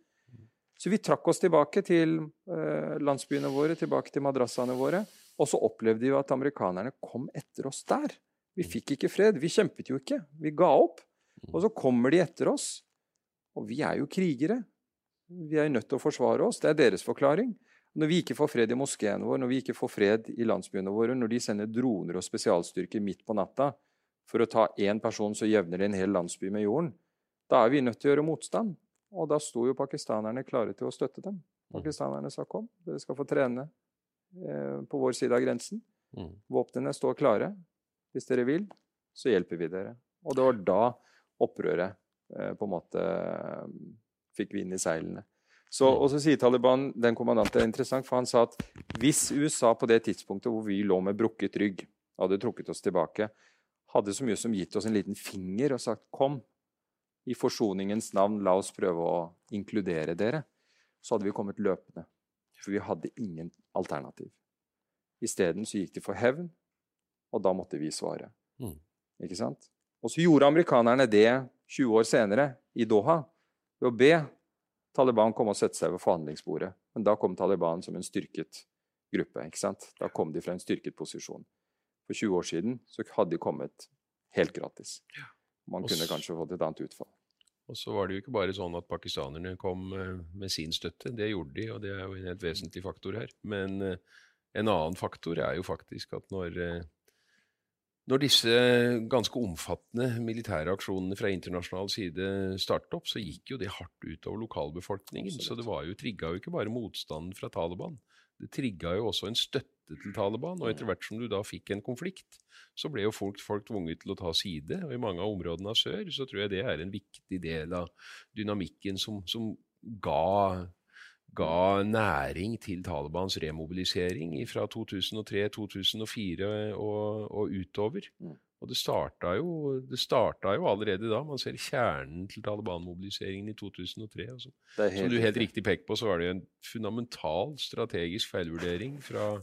Så vi trakk oss tilbake til eh, landsbyene våre, tilbake til madrassene våre. Og så opplevde vi at amerikanerne kom etter oss der. Vi mm. fikk ikke fred. Vi kjempet jo ikke. Vi ga opp. Og så kommer de etter oss. Og vi er jo krigere. Vi er nødt til å forsvare oss. Det er deres forklaring. Når vi ikke får fred i moskeen vår, når vi ikke får fred i landsbyene våre, når de sender droner og spesialstyrker midt på natta for å ta én person, så jevner de en hel landsby med jorden, da er vi nødt til å gjøre motstand. Og da sto jo pakistanerne klare til å støtte dem. Mm. Pakistanerne sa kom, dere skal få trene eh, på vår side av grensen. Mm. Våpnene står klare. Hvis dere vil, så hjelper vi dere. Og det var da opprøret på en måte eh, fikk vind i seilene. Så, mm. og så sier Taliban, den kommandanten er interessant, for han sa at hvis USA på det tidspunktet hvor vi lå med brukket rygg, hadde trukket oss tilbake, hadde så mye som gitt oss en liten finger og sagt 'kom', i forsoningens navn, la oss prøve å inkludere dere, så hadde vi kommet løpende. For vi hadde ingen alternativ. Isteden så gikk de for hevn, og da måtte vi svare. Mm. Ikke sant? Og så gjorde amerikanerne det 20 år senere, i Doha, ved å be Taliban komme og sette seg ved forhandlingsbordet. Men da kom Taliban som en styrket gruppe. ikke sant? Da kom de fra en styrket posisjon. For 20 år siden så hadde de kommet helt gratis. Man kunne kanskje fått et annet utfall. Og så var det jo ikke bare sånn at pakistanerne kom eh, med sin støtte. Det gjorde de, og det er jo en helt vesentlig faktor her. Men eh, en annen faktor er jo faktisk at når eh, når disse ganske omfattende militære aksjonene fra internasjonal side startet opp, så gikk jo det hardt utover lokalbefolkningen. Absolutt. Så det var jo, trigga jo ikke bare motstanden fra Taliban. Det trigga jo også en støtte til Taliban. Og etter hvert som du da fikk en konflikt, så ble jo folk, folk tvunget til å ta side. Og i mange av områdene av sør så tror jeg det er en viktig del av dynamikken som, som ga ga næring til Talibans remobilisering fra 2003-2004 og, og, utover. Mm. Og det starta, jo, det starta jo allerede da. Man ser kjernen til Taliban-mobiliseringen i 2003. Altså. Som du helt riktig peker på, så var det en fundamental strategisk feilvurdering fra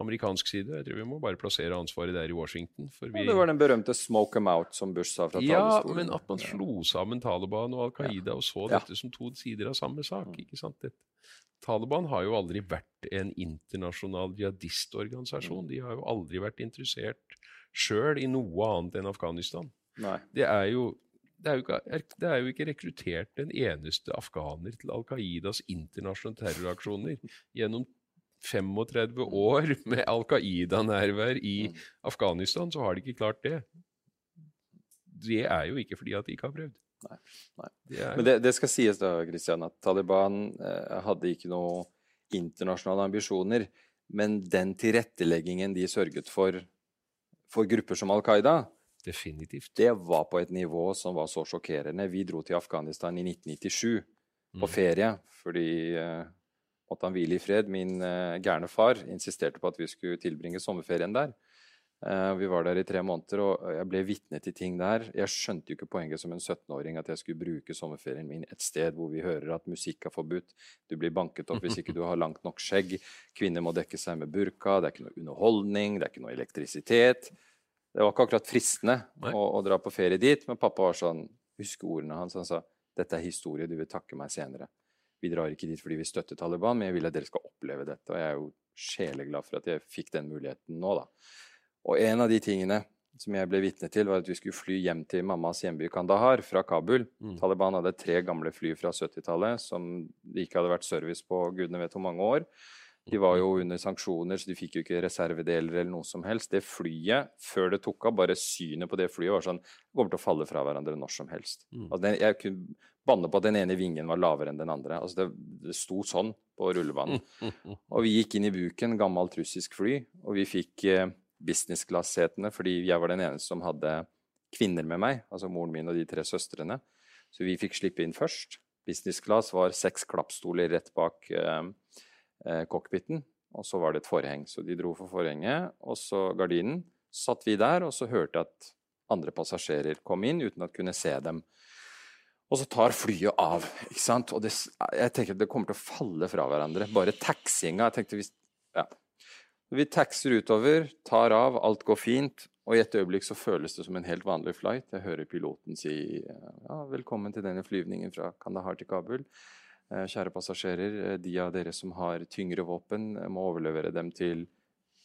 amerikansk side. Jeg tror vi må bare plassere ansvaret der i Washington. Vi... Ja, det var den berømte 'smoke them out' som Bush sa fra Ja, men at man slo sammen Taliban og Al Qaida og så dette som to sider av samme sak. Mm. ikke sant? Dette. Taliban har jo aldri vært en internasjonal jihadistorganisasjon. Mm. De har jo aldri vært interessert sjøl i noe annet enn Afghanistan. Nei. Det er jo det er, ikke, det er, jo ikke, rekruttert en eneste afghaner til Al Qaidas internasjonale terroraksjoner gjennom 35 år med Al Qaida-nærvær i mm. Afghanistan, så har de ikke klart det. Det er jo ikke fordi at de ikke har prøvd. Nei. Nei. Det. Men det, det, skal sies da, Christian, at Taliban eh, hadde ikke noe internasjonale ambisjoner. Men den tilretteleggingen de sørget for for grupper som Al Qaida, Definitivt. det var på et nivå som var så sjokkerende. Vi dro til Afghanistan i 1997 på mm. ferie fordi eh, måtte han hvile i fred. Min uh, gærne far insisterte på at vi skulle tilbringe sommerferien der. Uh, vi var der i tre måneder, og jeg ble vitne til ting der. Jeg skjønte jo ikke poenget som en 17-åring at jeg skulle bruke sommerferien min et sted hvor vi hører at musikk er forbudt, du blir banket opp hvis ikke du har langt nok skjegg, kvinner må dekke seg med burka, det er ikke noe underholdning, det er ikke noe elektrisitet. Det var ikke akkurat fristende å, å, dra på ferie dit, men pappa var sånn Husk ordene hans. Han sa dette er historie, du vil takke meg senere. Vi drar ikke dit fordi vi støtter Taliban, men jeg vil at dere skal oppleve dette. Og jeg er jo sjeleglad for at jeg fikk den muligheten nå, da. Og en av de tingene som jeg ble vitne til, var at vi skulle fly hjem til mammas hjemby Kandahar fra Kabul. Mm. Taliban hadde tre gamle fly fra 70-tallet som det ikke hadde vært service på gudene vet hvor mange år. De var jo under sanksjoner, så de fikk jo ikke reservedeler eller noe som helst. Det flyet, før det tok av, bare synet på det flyet var sånn Det kommer til å falle fra hverandre når som helst. Mm. Altså, den, jeg kunne banne på at den ene vingen var lavere enn den andre. Altså, det, det sto sånn på rullebanen. Og vi gikk inn i buken, gammelt russisk fly, og vi fikk eh, business class-setene fordi jeg var den eneste som hadde kvinner med meg, altså moren min og de tre søstrene. Så vi fikk slippe inn først. Business class var seks klappstoler rett bak eh, eh, cockpiten, og så var det et forheng. Så de dro for forhenget, og så gardinen. Satt vi der, og så hørte jeg at andre passasjerer kom inn uten å kunne se dem. Og så tar flyet av. ikke sant? Og det, jeg tenker at det kommer til å falle fra hverandre. Bare taxinga. Jeg tenkte hvis, ja, vi taxer utover, tar av, alt går fint, og i et øyeblikk så føles det som en helt vanlig flight. Jeg hører piloten si ja, 'velkommen til denne flyvningen fra Kandahar til Kabul'. Eh, kjære passasjerer, eh, de av dere som har tyngre våpen, eh, må overlevere dem til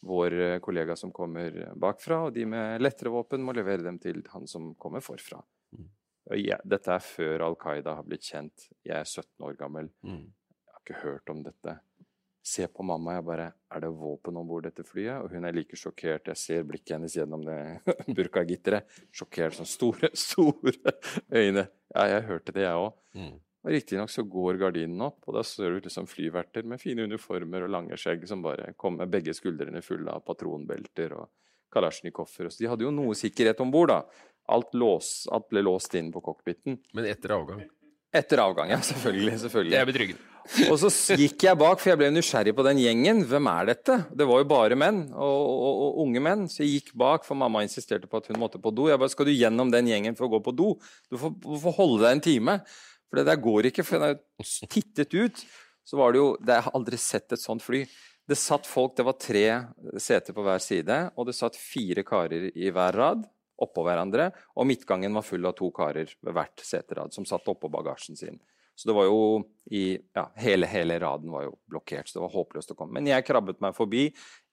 vår kollega som kommer bakfra, og de med lettere våpen må levere dem til han som kommer forfra. Mm. Ja, dette er før Al Qaida har blitt kjent. Jeg er 17 år gammel. Mm. Jeg har ikke hørt om dette Se på mamma. Jeg bare Er det våpen om bord dette flyet? Og hun er like sjokkert. Jeg ser blikket hennes gjennom det burkagitteret. Sjokkert, sånn store, store øyne. Ja, jeg hørte det, jeg òg. Mm. Riktignok så går gardinen opp, og da ser du liksom flyverter med fine uniformer og lange skjegg som bare kom med begge skuldrene fulle av patronbelter og kalasjnikoffer. Så de hadde jo noe sikkerhet om bord, da. Alt, lås, alt ble låst inn på cockpiten. Men etter avgang? Etter avgang, ja. Selvfølgelig. selvfølgelig. Det er betryggende. og så gikk jeg bak, for jeg ble nysgjerrig på den gjengen. Hvem er dette? Det var jo bare menn, og, og, og, unge menn. Så jeg gikk bak, for mamma insisterte på at hun måtte på do. Jeg bare, Skal du gjennom den gjengen for å gå på do? Du får, du får holde deg en time. For det der går ikke. For jeg tittet ut, så var det jo Jeg har aldri sett et sånt fly. Det satt folk, det var tre seter på hver side, og det satt fire karer i hver rad oppå hverandre. Og midtgangen var full av to karer ved hvert seterad som satt oppå bagasjen sin. Så det var jo i, ja, hele, hele raden var jo blokkert, så det var håpløst å komme. Men jeg krabbet meg forbi,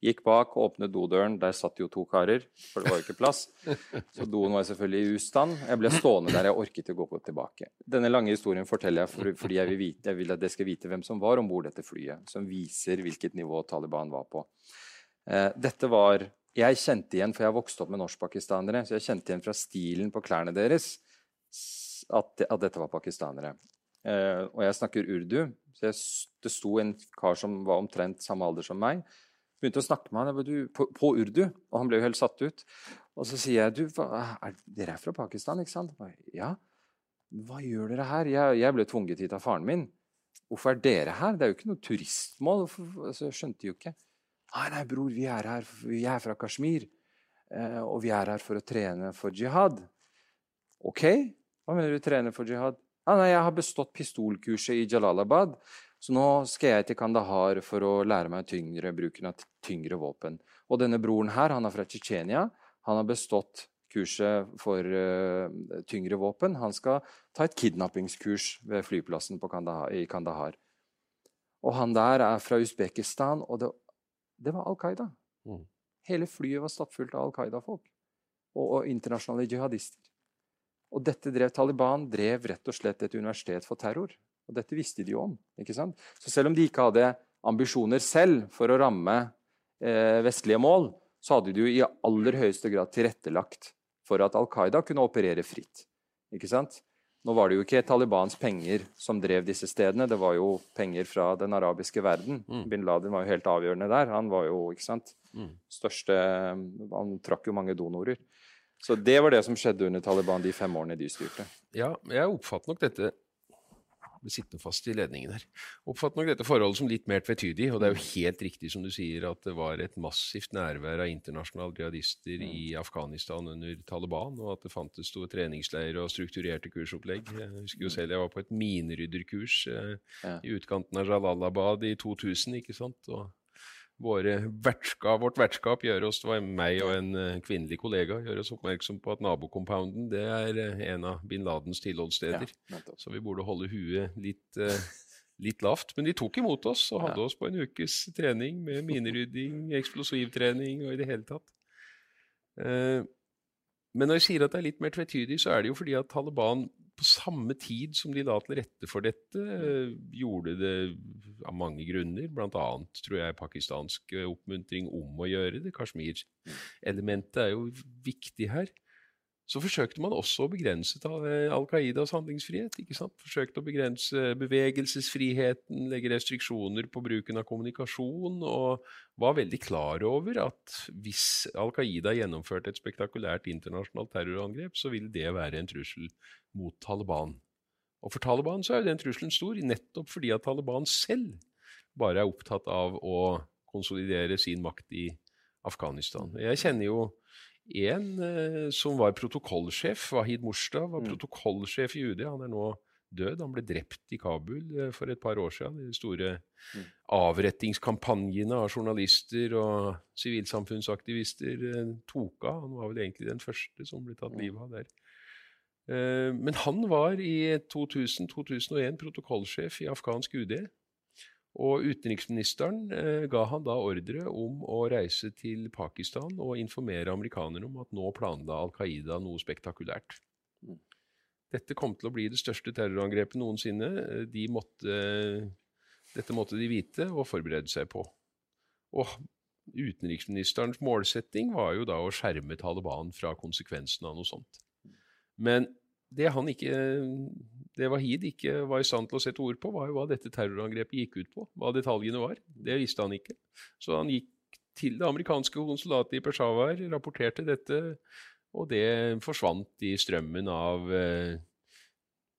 gikk bak, åpnet dodøren. Der satt jo to karer, for det var jo ikke plass. Så doen var selvfølgelig i ustand. Jeg ble stående der, jeg orket ikke å gå tilbake. Denne lange historien forteller jeg for, fordi jeg vil, vite, jeg vil at dere skal vite hvem som var om bord dette flyet, som viser hvilket nivå Taliban var på. Eh, dette var Jeg kjente igjen, for jeg har vokst opp med norskpakistanere, så jeg kjente igjen fra stilen på klærne deres at, at dette var pakistanere. Uh, og jeg snakker urdu, så jeg, det sto en kar som var omtrent samme alder som meg. Begynte å snakke med han på, på, urdu, og han ble jo helt satt ut. Og så sier jeg du, hva, er, dere er fra Pakistan, ikke sant? Ja. Hva gjør dere her? Jeg, jeg, ble tvunget hit av faren min. Hvorfor er dere her? Det er jo ikke noe turistmål. Altså, jeg skjønte jo ikke. Nei, nei, bror, vi er her, vi er fra Kashmir. Eh, og vi er her for å trene for jihad. OK, hva mener du trene for jihad? Ah, nei, jeg har bestått pistolkurset i Jalalabad, så nå skal jeg til Kandahar for å lære meg tyngre, bruken av tyngre våpen. Og denne broren her, han er fra Tsjetsjenia. Han har bestått kurset for uh, tyngre våpen. Han skal ta et kidnappingskurs ved flyplassen Kandahar, i Kandahar. Og han der er fra Usbekistan, og det, det var Al Qaida. Mm. Hele flyet var stappfullt av Al Qaida-folk og, og internasjonale jihadister. Og dette drev Taliban drev rett og slett et universitet for terror. Og dette visste de jo om. ikke sant? Så selv om de ikke hadde ambisjoner selv for å ramme eh, vestlige mål, så hadde de jo i aller høyeste grad tilrettelagt for at Al Qaida kunne operere fritt. Ikke sant? Nå var det jo ikke Talibans penger som drev disse stedene, det var jo penger fra den arabiske verden. Mm. Bin Laden var jo helt avgjørende der. Han var jo, ikke sant, mm. største Han trakk jo mange donorer. Så det var det som skjedde under Taliban de fem årene de styrte. Ja, jeg oppfatter nok dette sittende fast i ledningen her. Oppfatter nok dette forholdet som litt mer tvetydig. Og det er jo helt riktig som du sier at det var et massivt nærvær av internasjonale jihadister mm. i Afghanistan under Taliban, og at det fantes store treningsleirer og strukturerte kursopplegg. Jeg husker jo selv jeg var på et minerydderkurs eh, ja. i utkanten av Jalalabad i 2000. ikke sant? Og vertskap, vårt vertskap gjør oss, det var meg og en uh, kvinnelig kollega, gjør oss oppmerksom på at nabocompounden det er uh, en av bin Ladens tilholdssteder. Ja, så vi burde holde huet litt, uh, litt, lavt. Men de tok imot oss og hadde ja. oss på en ukes trening med minerydding, eksplosivtrening og i det hele tatt. men når jeg sier at det er litt mer tvetydig, så er det jo fordi at Taliban på samme tid som de la til rette for dette, mm. gjorde det av mange grunner, bl.a. tror jeg pakistansk eh, oppmuntring om å gjøre det. Kashmir-elementet er jo viktig her. Så forsøkte man også å begrense eh, Al Qaidas handlingsfrihet. ikke sant? Forsøkte å begrense bevegelsesfriheten, legge restriksjoner på bruken av kommunikasjon, og var veldig klar over at hvis Al Qaida gjennomførte et spektakulært internasjonalt terrorangrep, så ville det være en trussel mot Taliban. Og for Taliban så er jo den trusselen stor, nettopp fordi at Taliban selv bare er opptatt av å konsolidere sin makt i Afghanistan. Jeg kjenner jo en eh, som var protokollsjef, Wahid Murstad, var mm. protokollsjef i UD. Han er nå død. Han ble drept i Kabul eh, for et par år siden. De store mm. avrettingskampanjene av journalister og sivilsamfunnsaktivister eh, tok av. Han var vel egentlig den første som ble tatt livet av der. Eh, men han var i 2000-2001 protokollsjef i afghansk UD. Og utenriksministeren eh, ga han da ordre om å reise til Pakistan og informere amerikanerne om at nå planla Al Qaida noe spektakulært. Dette kom til å bli det største terrorangrepet noensinne. De måtte, dette måtte de vite og forberede seg på. Og utenriksministerens målsetting var jo da å skjerme Taliban fra konsekvensene av noe sånt. Men det han ikke det Wahid ikke var i stand til å sette ord på, var jo hva dette terrorangrepet gikk ut på. Hva detaljene var. Det visste han ikke. Så han gikk til det amerikanske konsulatet i Peshawar, rapporterte dette, og det forsvant i strømmen av eh,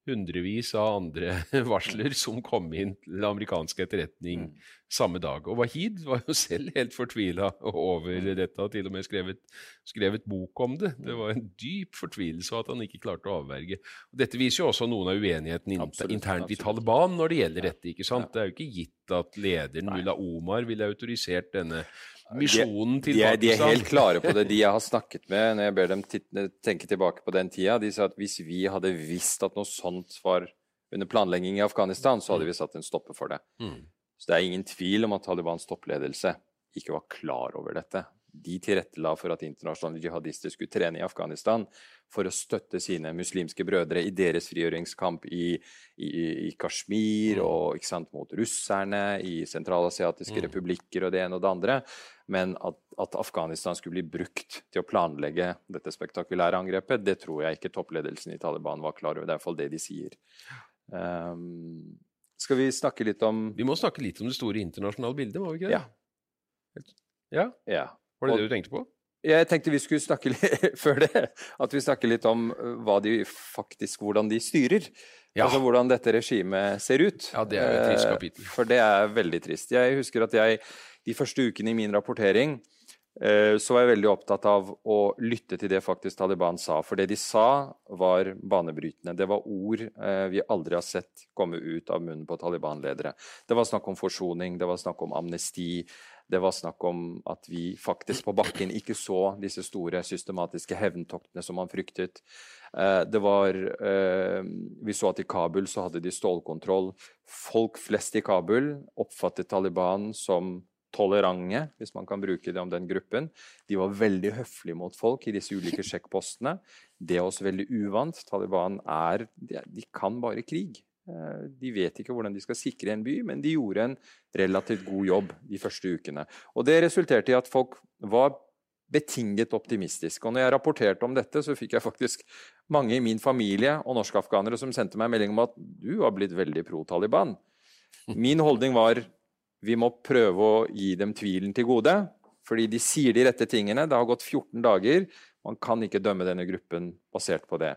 hundrevis av andre varsler som kom inn til amerikansk etterretning mm. samme dag. Og Wahid var jo selv helt fortvila over mm. dette, og til og med skrevet, skrevet bok om det. Det mm. var en dyp fortvilelse at han ikke klarte å avverge. Og dette viser jo også noen av uenigheten absolutt, internt absolutt. i Taliban når det gjelder dette. ikke sant? Det er jo ikke gitt at lederen Mullah Omar ville autorisert denne misjonen til de, de, de er helt klare på det. De jeg har snakket med, når jeg ber dem tenke tilbake på den tida, de sa at hvis vi hadde visst at noe sånt var under planlegging i Afghanistan, så hadde vi satt en stopper for det. Mm. Så det er ingen tvil om at Talibans toppledelse ikke var klar over dette de tilrettela for at internasjonale jihadister skulle trene i Afghanistan for å støtte sine muslimske brødre i deres frigjøringskamp i, i, i Kashmir mm. og sant, mot russerne, i sentralasiatiske mm. republikker og det ene og det andre. Men at, at, Afghanistan skulle bli brukt til å planlegge dette spektakulære angrepet, det tror jeg ikke toppledelsen i Taliban var klar over. Det er iallfall det de sier. Um, skal vi snakke litt om Vi må snakke litt om det store internasjonale bildet, må vi ikke det? Ja. Ja? ja. Var det og, det du tenkte på? Jeg tenkte vi skulle snakke litt før det, at vi snakker litt om hva de faktisk, hvordan de styrer. Ja. Altså hvordan dette regimet ser ut. Ja, det er et trist eh, kapittel. For det er veldig trist. Jeg husker at jeg de første ukene i min rapportering eh, så var jeg veldig opptatt av å lytte til det faktisk Taliban sa. For det de sa, var banebrytende. Det var ord eh, vi aldri har sett komme ut av munnen på Taliban-ledere. Det var snakk om forsoning, det var snakk om amnesti. Det var snakk om at vi faktisk på bakken ikke så disse store systematiske hevntoktene som man fryktet. Eh, det var Vi så at i Kabul så hadde de stålkontroll. Folk flest i Kabul oppfattet Taliban som tolerante, hvis man kan bruke det om den gruppen. De var veldig høflige mot folk i disse ulike sjekkpostene. Det er også veldig uvant. Taliban er De kan bare krig. Eh, de vet ikke hvordan de skal sikre en by, men de gjorde en relativt god jobb de første ukene. Og Det resulterte i at folk var betinget optimistisk. Og når jeg rapporterte om dette, så fikk jeg faktisk mange i min familie og norskafghanere som sendte meg melding om at du har blitt veldig pro Taliban. Min holdning var vi må prøve å gi dem tvilen til gode. Fordi de sier de rette tingene. Det har gått 14 dager. Man kan ikke dømme denne gruppen basert på det.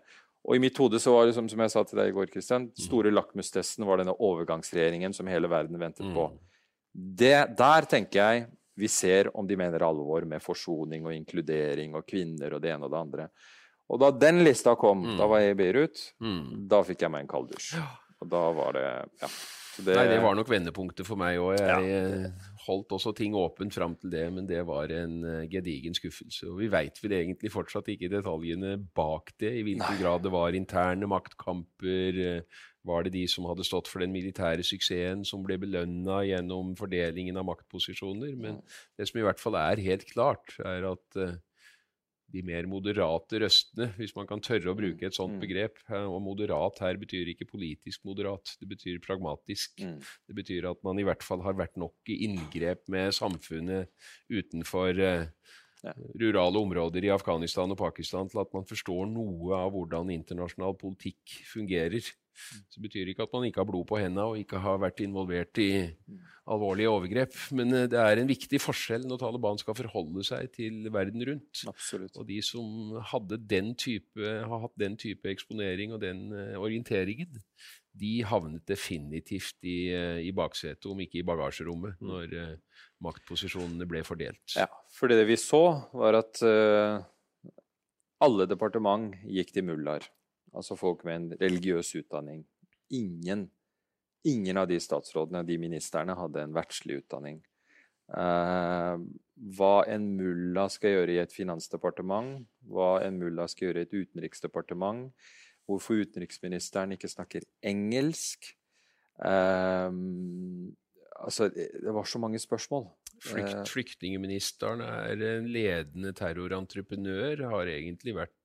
Og i mitt hode så var det, som, som jeg sa til deg i går, Christian, mm. store lakmustesten var denne overgangsregjeringen som hele verden ventet på. Mm. Det, der tenker jeg vi ser om de mener alvor med forsoning og inkludering og kvinner og det ene og det andre. Og da den lista kom, mm. da var jeg i Beirut, mm. da fikk jeg meg en kalddusj. Og da var det ja. Det, Nei, det var nok vendepunktet for meg òg. Jeg ja. Eh, holdt også ting åpent fram til det, men det var en uh, gedigen skuffelse. Og vi veit vel egentlig fortsatt ikke detaljene bak det, i hvilken Nei. grad det var interne maktkamper. Uh, var det de som hadde stått for den militære suksessen, som ble belønna gjennom fordelingen av maktposisjoner? Men det som i hvert fall er helt klart, er at de mer moderate røstene, hvis man kan tørre å mm. bruke et sånt mm. begrep. Og moderat her betyr ikke politisk moderat, det betyr pragmatisk. Mm. Det betyr at man i hvert fall har vært nok i inngrep med samfunnet utenfor ja. rurale områder i Afghanistan og Pakistan til at man forstår noe av hvordan internasjonal politikk fungerer. Så det betyr ikke at man ikke har blod på hendene og ikke har vært involvert i alvorlige overgrep. Men eh, det er en viktig forskjell når Taliban skal forholde seg til verden rundt. Absolutt. Og de som hadde den type, har hatt den type eksponering og den uh, orienteringen, de havnet definitivt i, uh, i baksetet, om ikke i bagasjerommet, mm. når uh, maktposisjonene ble fordelt. Ja, for det vi så, var at alle departement gikk til mullaer. Altså folk med en religiøs utdanning. Ingen, ingen av de statsrådene, de ministerne, hadde en verdslig utdanning. Uh, hva en mulla skal gjøre i et finansdepartement, hva en mulla skal gjøre i et utenriksdepartement, hvorfor utenriksministeren ikke snakker engelsk uh, Altså, det var så mange spørsmål. Flykt, eh, flyktningeministeren er en ledende terrorentreprenør, har egentlig vært,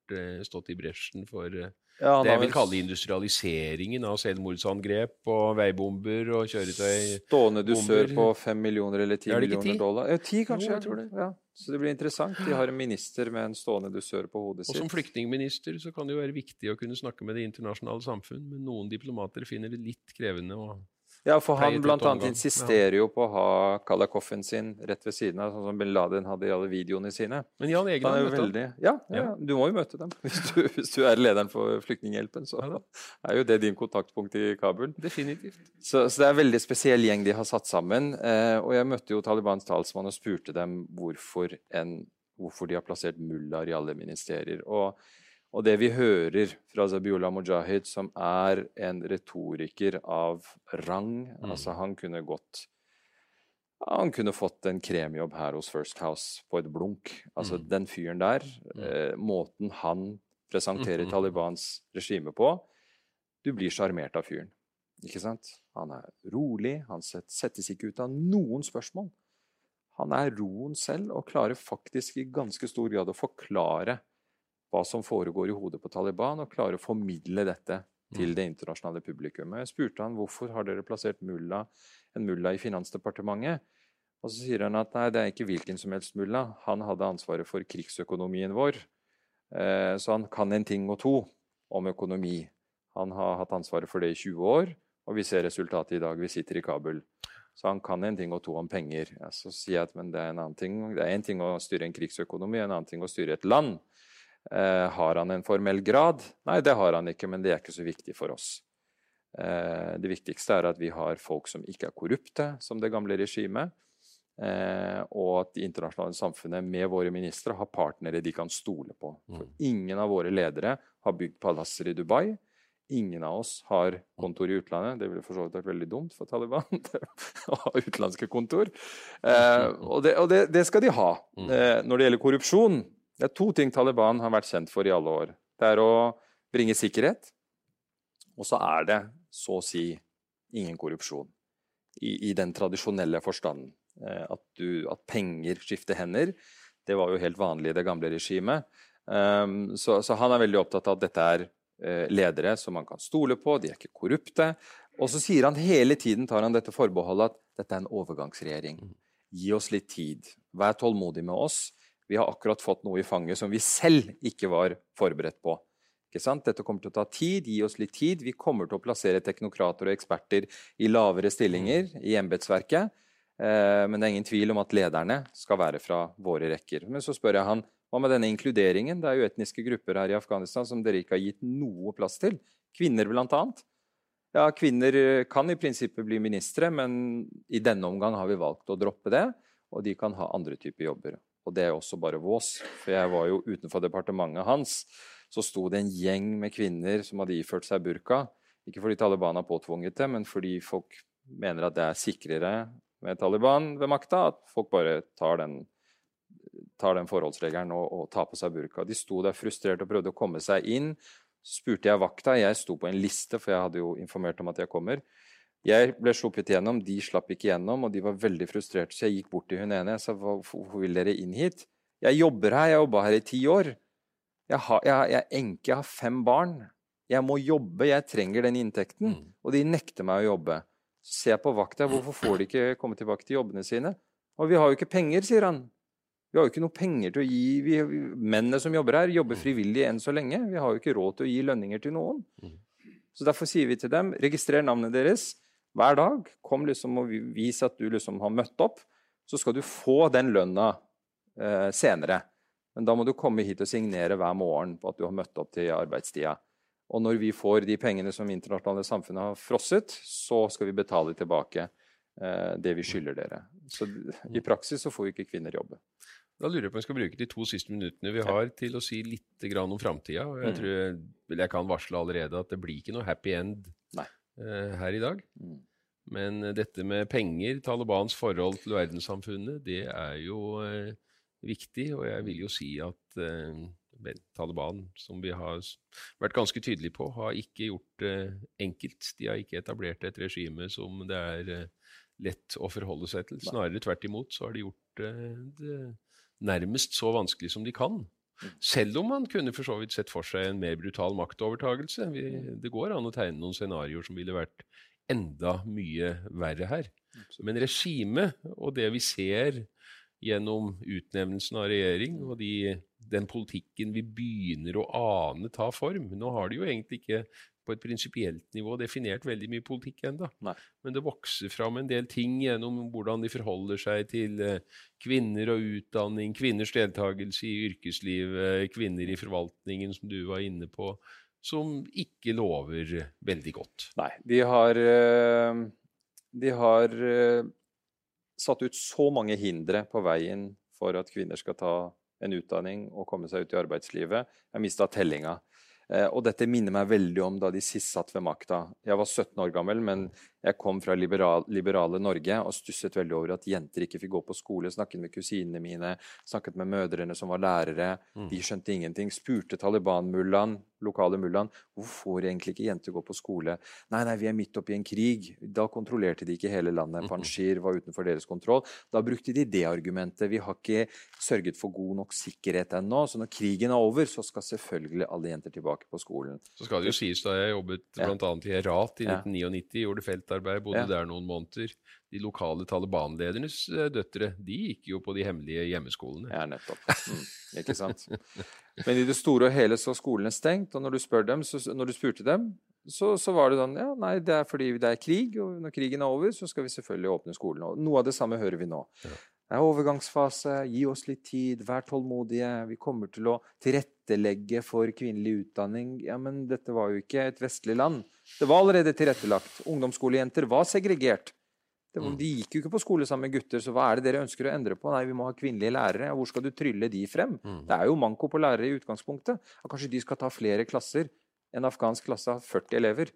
stått i bresjen for ja, det jeg vil kalle industrialiseringen av selvmordsangrep og veibomber og kjøretøy Stående dusør på fem millioner eller ti millioner dollar? Ja, ti kanskje, jo, jeg tror det. Ja. Så det blir interessant. De har en minister med en stående dusør på hodet sitt. Og som flyktningminister så kan det jo være viktig å kunne snakke med det internasjonale samfunn, men noen diplomater finner det litt krevende å ja, for han blant annet insisterer jo på å ha Kalakoffen sin rett ved siden av, sånn som bin Laden hadde i alle videoene sine. Men Jan Egeland møtte veldig... ja, ja, ja, du må jo møte dem. Hvis du, hvis du er lederen for Flyktninghjelpen, så er jo det din kontaktpunkt i Kabul. Definitivt. Så, så det er en veldig spesiell gjeng de har satt sammen. Eh, og jeg møtte jo Talibans talsmann og spurte dem hvorfor, en, hvorfor de har plassert mullaer i alle ministerier. Og og det vi hører fra Zabiullah Mujahid, som er en retoriker av rang mm. altså Han kunne gått han kunne fått en kremjobb her hos First House på et blunk. Altså mm. den fyren der, mm. eh, måten han presenterer mm. Talibans regime på Du blir sjarmert av fyren. Ikke sant? Han er rolig, han settes ikke ut av noen spørsmål. Han er roen selv og klarer faktisk i ganske stor grad å forklare hva som foregår i hodet på Taliban, og klare å formidle dette til mm. det internasjonale publikummet. Jeg spurte han hvorfor har dere plassert mulla, en mulla i Finansdepartementet. Og så sier han at nei, det er ikke hvilken som helst mulla. Han hadde ansvaret for krigsøkonomien vår. Eh, så han kan en ting og to om økonomi. Han har hatt ansvaret for det i 20 år, og vi ser resultatet i dag. Vi sitter i Kabul. Så han kan en ting og to om penger. Ja, så sier jeg at men det er en annen ting. Det er en ting å styre en krigsøkonomi, en annen ting å styre et land. Eh, har han en formell grad? Nei, det har han ikke, men det er ikke så viktig for oss. Eh, det viktigste er at vi har folk som ikke er korrupte, som det gamle regimet. Eh, og at det internasjonale samfunnet med våre ministre har partnere de kan stole på. For mm. ingen av våre ledere har bygd palasser i Dubai. Ingen av oss har kontor i utlandet. Det ville for så vidt vært veldig dumt for Taliban å ha utenlandske kontor. Eh, og, det, og det, det, skal de ha. Mm. Eh, når det gjelder korrupsjon, det er to ting Taliban har vært kjent for i alle år. Det er å bringe sikkerhet, og så er det så å si ingen korrupsjon. I, i den tradisjonelle forstanden. Eh, at, du, at, penger skifter hender. Det var jo helt vanlig i det gamle regimet. Um, så, så, han er veldig opptatt av at dette er uh, ledere som man kan stole på, de er ikke korrupte. Og så sier han hele tiden tar han dette forbeholdet at dette er en overgangsregjering. Mm. Gi oss litt tid. Vær tålmodig med oss. Vi har akkurat fått noe i fanget som vi selv ikke var forberedt på. Dette kommer til å ta tid. Gi oss litt tid. Vi kommer til å plassere teknokrater og eksperter i lavere stillinger i embetsverket. Eh, men det er ingen tvil om at lederne skal være fra våre rekker. Men så spør jeg han hva med denne inkluderingen? Det er jo etniske grupper her i Afghanistan som dere ikke har gitt noe plass til. Kvinner, blant annet. Ja, kvinner eh, kan i prinsippet bli ministre, men i denne omgang har vi valgt å droppe det. Og de kan ha andre typer jobber. Og det er også bare vås. For jeg var jo utenfor departementet hans så sto det en gjeng med kvinner som hadde iført seg burka. Ikke fordi Taliban har påtvunget det, men fordi folk mener at det er sikrere med Taliban ved makta. At folk bare tar den, tar den forholdsregelen og, og, tar på seg burka. De sto der frustrert og prøvde å komme seg inn. Så spurte jeg vakta. Jeg sto på en liste, for jeg hadde jo informert om at jeg kommer. Jeg ble sluppet gjennom, de slapp ikke gjennom, og de var veldig frustrerte. Så jeg gikk bort til hun ene og sa hvorfor vil dere inn hit? Jeg jobber her, jeg har jobba her i ti år. Jeg, har, jeg, jeg er enke, jeg har fem barn. Jeg må jobbe, jeg trenger den inntekten. Mm. Og de nekter meg å jobbe. Så ser jeg på vakta, hvorfor får de ikke komme tilbake til jobbene sine? Og vi har jo ikke penger, sier han. Vi har jo ikke noe penger til å gi vi, Mennene som jobber her, jobber mm. frivillig enn så lenge. Vi har jo ikke råd til å gi lønninger til noen. Mm. Så derfor sier vi til dem registrer navnet deres hver dag. Kom liksom og vis at du liksom har møtt opp. Så skal du få den lønna eh, senere. Men da må du komme hit og signere hver morgen på at du har møtt opp til arbeidstida. Og når vi får de pengene som internasjonale samfunnet har frosset, så skal vi betale tilbake eh, det vi skylder dere. Så i praksis så får vi ikke kvinner jobbe. Da lurer jeg på om jeg skal bruke de to siste minuttene vi har til å si litt om framtida. Jeg mm. tror jeg, kan varsle allerede at det blir ikke noe happy end eh, her i dag. Mm. Men dette med penger, Talibans forhold til verdenssamfunnet, det er jo eh, viktig. Og jeg vil jo si at eh, Taliban, som vi har vært ganske tydelige på, har ikke gjort det eh, enkelt. De har ikke etablert et regime som det er eh, lett å forholde seg til. Snarere tvert imot så har de gjort eh, det nærmest så vanskelig som de kan. Selv om man kunne for så vidt sett for seg en mer brutal maktovertagelse. Vi, det går an å tegne noen scenarioer som ville vært enda mye verre her. Men regimet og det vi ser gjennom utnevnelsen av regjering og de, den politikken vi begynner å ane ta form. Nå har de jo egentlig ikke på et prinsipielt nivå definert veldig mye politikk ennå. Men det vokser fram en del ting gjennom hvordan de forholder seg til eh, kvinner og utdanning, kvinners deltakelse i yrkeslivet, kvinner i forvaltningen, som du var inne på, som ikke lover veldig godt. Nei. De har, eh, de har eh, satt ut så mange hindre på veien for at kvinner skal ta en utdanning og komme seg ut i arbeidslivet. Jeg mista tellinga. Eh, og dette minner meg veldig om da de sist satt ved makta. Jeg var 17 år gammel, men jeg kom fra liberal, liberale Norge og stusset veldig over at jenter ikke fikk gå på skole. Snakket med kusinene mine, snakket med mødrene som var lærere. Mm. De skjønte ingenting. Spurte Taliban-mullaen, lokale mullaen, hvorfor får egentlig ikke jenter gå på skole? Nei, nei, vi er midt oppi en krig. Da kontrollerte de ikke hele landet. Panjshir var utenfor deres kontroll. Da brukte de det argumentet. Vi har ikke sørget for god nok sikkerhet ennå, så når krigen er over, så skal selvfølgelig alle jenter tilbake på skolen. Så skal det jo sies, da jeg jobbet bl.a. i Herat i 1999, gjorde feltarbeid, bodde ja. der noen måneder. De lokale Taliban-ledernes eh, døtre de gikk jo på de hemmelige hjemmeskolene. Ja, nettopp. Mm, ikke sant. Men i det store og hele så er skolene stengt, og når du, dem, så, når du spurte dem, så, så, var det sånn Ja, nei, det er fordi det er krig, og når krigen er over, så skal vi selvfølgelig åpne skolen. Og noe av det samme hører vi nå. Ja. Det er overgangsfase, gi oss litt tid, vær tålmodige. Vi kommer til å tilrettelegge for kvinnelig utdanning. Ja, men dette var jo ikke et vestlig land. Det var allerede tilrettelagt. Ungdomsskolejenter var segregert. Var, mm. de gikk jo ikke på skole sammen med gutter, så hva er det dere ønsker å endre på? Nei, vi må ha kvinnelige lærere. Hvor skal du trylle de frem? Mm. Det er jo manko på lærere i utgangspunktet. kanskje de skal ta flere klasser. En afghansk klasse har 40 elever.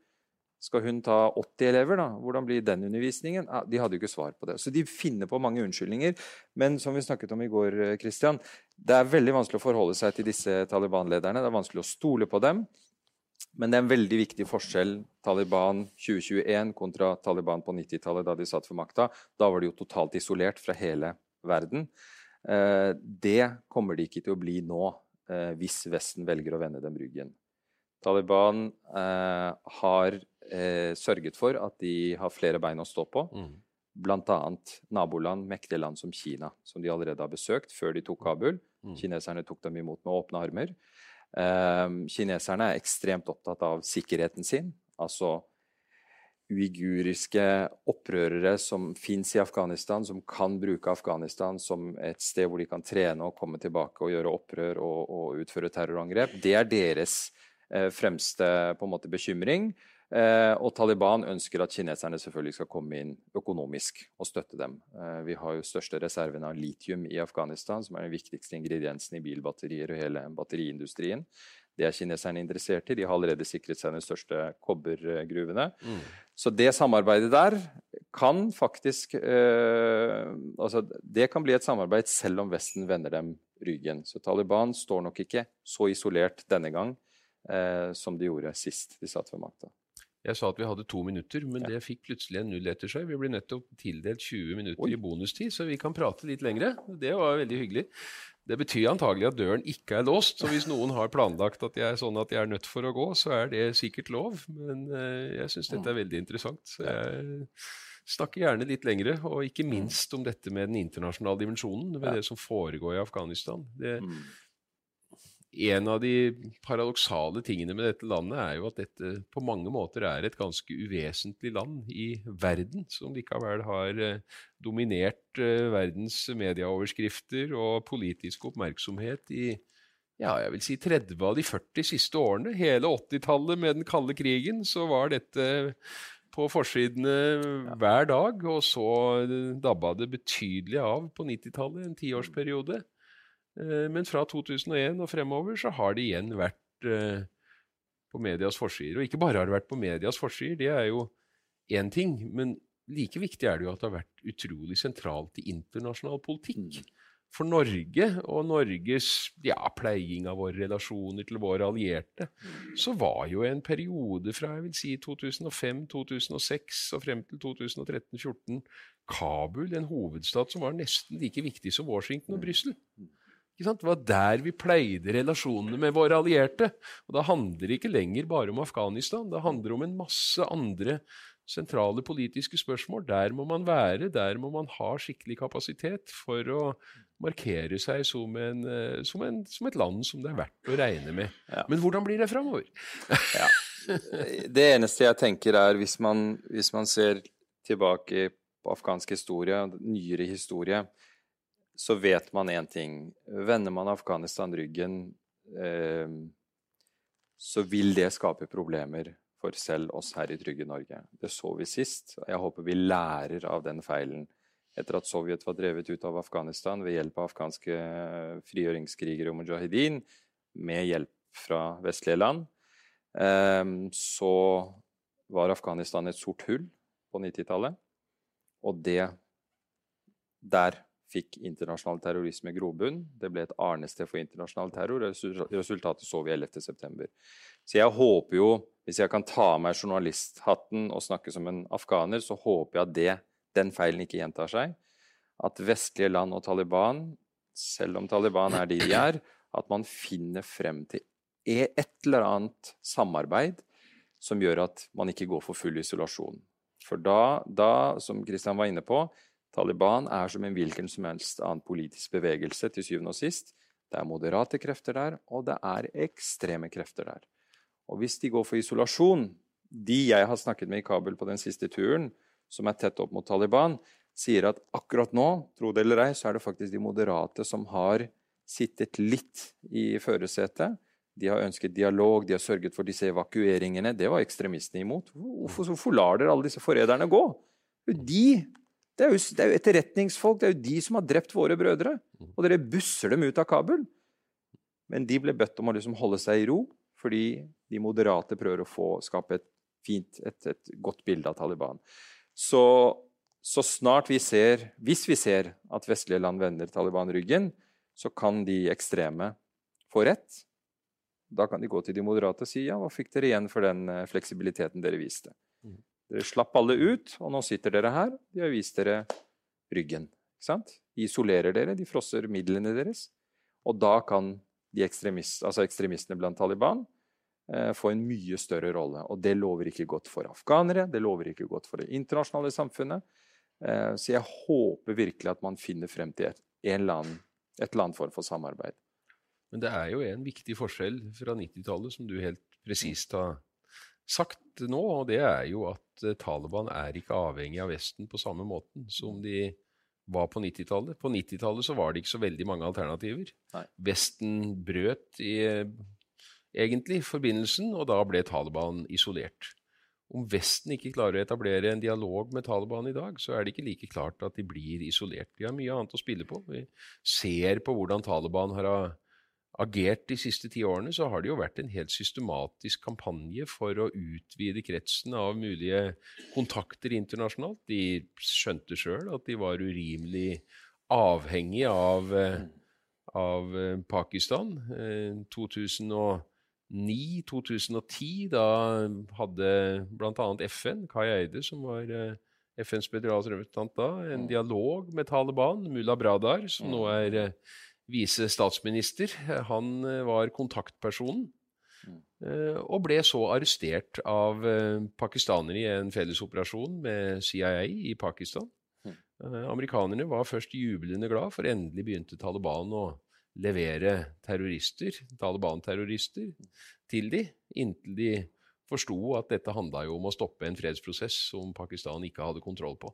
Skal hun ta 80 elever, da? Hvordan blir den undervisningen? Ja, de hadde jo ikke svar på det. Så de finner på mange unnskyldninger. Men som vi snakket om i går, eh, Christian, det er veldig vanskelig å forholde seg til disse Taliban-lederne. Det er vanskelig å stole på dem. Men det er en veldig viktig forskjell Taliban 2021 kontra Taliban på 90-tallet, da de satt for makta. Da var de jo totalt isolert fra hele verden. Eh, det kommer de ikke til å bli nå, eh, hvis Vesten velger å vende dem ryggen. Taliban har eh, sørget for at de har flere bein å stå på. Mm. bl.a. naboland, mektige land som Kina, som de allerede har besøkt før de tok Kabul. Mm. Kineserne tok dem imot med åpne armer. Eh, kineserne er ekstremt opptatt av sikkerheten sin. Altså uiguriske opprørere som fins i Afghanistan, som kan bruke Afghanistan som et sted hvor de kan trene og komme tilbake og gjøre opprør og, og utføre terrorangrep. Det er deres eh, fremste måte, bekymring. Eh, og Taliban ønsker at kineserne selvfølgelig skal komme inn økonomisk og støtte dem. Eh, vi har jo største reserven av litium i Afghanistan, som er den viktigste ingrediensen i bilbatterier og hele batteriindustrien. Det er kineserne interessert i. De har allerede sikret seg de største kobbergruvene. Mm. Så det samarbeidet der kan faktisk eh, altså Det kan bli et samarbeid selv om Vesten vender dem ryggen. Så Taliban står nok ikke så isolert denne gang eh, som de gjorde sist de satt ved makta. Jeg sa at vi hadde to minutter, men ja. det fikk plutselig en null etter seg. Vi ble nettopp tildelt 20 minutter Oi. i bonustid, så vi kan prate litt lengre. Det var veldig hyggelig. Det betyr antagelig at døren ikke er låst, så hvis noen har planlagt at jeg er sånn at jeg er nødt for å gå, så er det sikkert lov. Men uh, jeg syns dette er veldig interessant. Så jeg snakker gjerne litt lengre, og ikke minst om dette med den internasjonale dimensjonen med ja. det som foregår i Afghanistan. Det, mm en av de paradoksale tingene med dette landet er jo at dette på mange måter er et ganske uvesentlig land i verden, som likevel har eh, dominert eh, verdens medieoverskrifter og politisk oppmerksomhet i ja, jeg vil si 30 av de 40 siste årene. Hele 80-tallet med den kalde krigen så var dette på forsidene hver dag, og så dabba det betydelig av på 90-tallet, en tiårsperiode. Eh, men fra 2001 og fremover så har det igjen vært eh, på medias forsider. Og ikke bare har det vært på medias forsider, det er jo én ting. Men like viktig er det jo at det har vært utrolig sentralt i internasjonal politikk. Mm. For Norge og Norges ja, pleiing av våre relasjoner til våre allierte, så var jo en periode fra jeg vil si 2005-2006 og frem til 2013-2014 Kabul en hovedstad som var nesten like viktig som Washington og Brussel. Det var der vi pleide relasjonene med våre allierte. Og da handler det ikke lenger bare om Afghanistan. Det handler om en masse andre sentrale politiske spørsmål. Der må man være, der må man ha skikkelig kapasitet for å markere seg som, en, eh, som, en, som et land som det er verdt å regne med. Ja. Men hvordan blir det framover? ja. Det eneste jeg tenker er, hvis man, hvis man ser tilbake på afghansk historie, nyere historie, så vet man én ting. Vender man Afghanistan ryggen, eh, så vil det skape problemer for selv oss her i trygge Norge. Det så vi sist. Jeg håper vi lærer av den feilen etter at Sovjet var drevet ut av Afghanistan ved hjelp av afghanske frigjøringskrigere og mujahedin, med hjelp fra vestlige land. Eh, så var Afghanistan et sort hull på 90-tallet. Og det Der fikk internasjonal terrorisme grobunn. Det ble et arnested for internasjonal terror. Resultatet så vi 11.9. Så jeg håper jo, hvis jeg kan ta av meg journalisthatten og snakke som en afghaner, så håper jeg at det, den feilen ikke gjentar seg. At vestlige land og Taliban, selv om Taliban er de de er, at man finner frem til et eller annet samarbeid som gjør at man ikke går for full isolasjon. For da, da som Kristian var inne på, Taliban er som en hvilken som helst annen politisk bevegelse, til syvende og sist. Det er moderate krefter der, og det er ekstreme krefter der. Og hvis de går for isolasjon De jeg har snakket med i Kabul på den siste turen, som er tett opp mot Taliban, sier at akkurat nå, tro det eller ei, så er det faktisk de moderate som har sittet litt i førersetet. De har ønsket dialog, de har sørget for disse evakueringene. Det var ekstremistene imot. Hvorfor, hvorfor lar dere alle disse forræderne gå? De det er, jo, det er jo etterretningsfolk, det er jo de som har drept våre brødre. Og dere busser dem ut av Kabul. Men de ble bedt om å liksom holde seg i ro, fordi de moderate prøver å få, skape et fint, et, et godt bilde av Taliban. Så, så, snart vi ser, hvis vi ser at vestlige land vender Taliban ryggen, så kan de ekstreme få rett. Da kan de gå til de moderate og si ja, hva fikk dere igjen for den eh, fleksibiliteten dere viste? Dere slapp alle ut, og nå sitter dere her. De har vist dere ryggen. Ikke sant? De isolerer dere, de frosser midlene deres. Og da kan de ekstremist, altså ekstremistene blant Taliban eh, få en mye større rolle. Og det lover ikke godt for afghanere, det lover ikke godt for det internasjonale samfunnet. Eh, så jeg håper virkelig at man finner frem til et, land, et eller annet form for samarbeid. Men det er jo en viktig forskjell fra 90-tallet, som du helt presist har sagt nå, og det er jo at eh, Taliban er ikke avhengig av Vesten på samme måten som de var på 90-tallet. På 90-tallet så var det ikke så veldig mange alternativer. Nei. Vesten brøt i, egentlig forbindelsen, og da ble Taliban isolert. Om Vesten ikke klarer å etablere en dialog med Taliban i dag, så er det ikke like klart at de blir isolert. De har mye annet å spille på. Vi ser på hvordan Taliban har agert de siste ti årene, så har det jo vært en helt systematisk kampanje for å utvide kretsen av mulige kontakter internasjonalt. De skjønte sjøl at de var urimelig avhengig av, eh, av eh, Pakistan. 2000 eh, 2009-2010, da hadde bl.a. FN, Kai Eide, som var FNs spesialrepresentant da, en mm. dialog med Taliban. Mullah Bradar, som nå mm. er eh, vise statsminister, han eh, var kontaktpersonen. Mm. Og ble så arrestert av pakistanere i en fellesoperasjon med CIA i Pakistan. Amerikanerne var først jublende glad, for endelig begynte Taliban å levere terrorister, Taliban-terrorister til de, inntil de forsto at dette handla jo om å stoppe en fredsprosess som Pakistan ikke hadde kontroll på.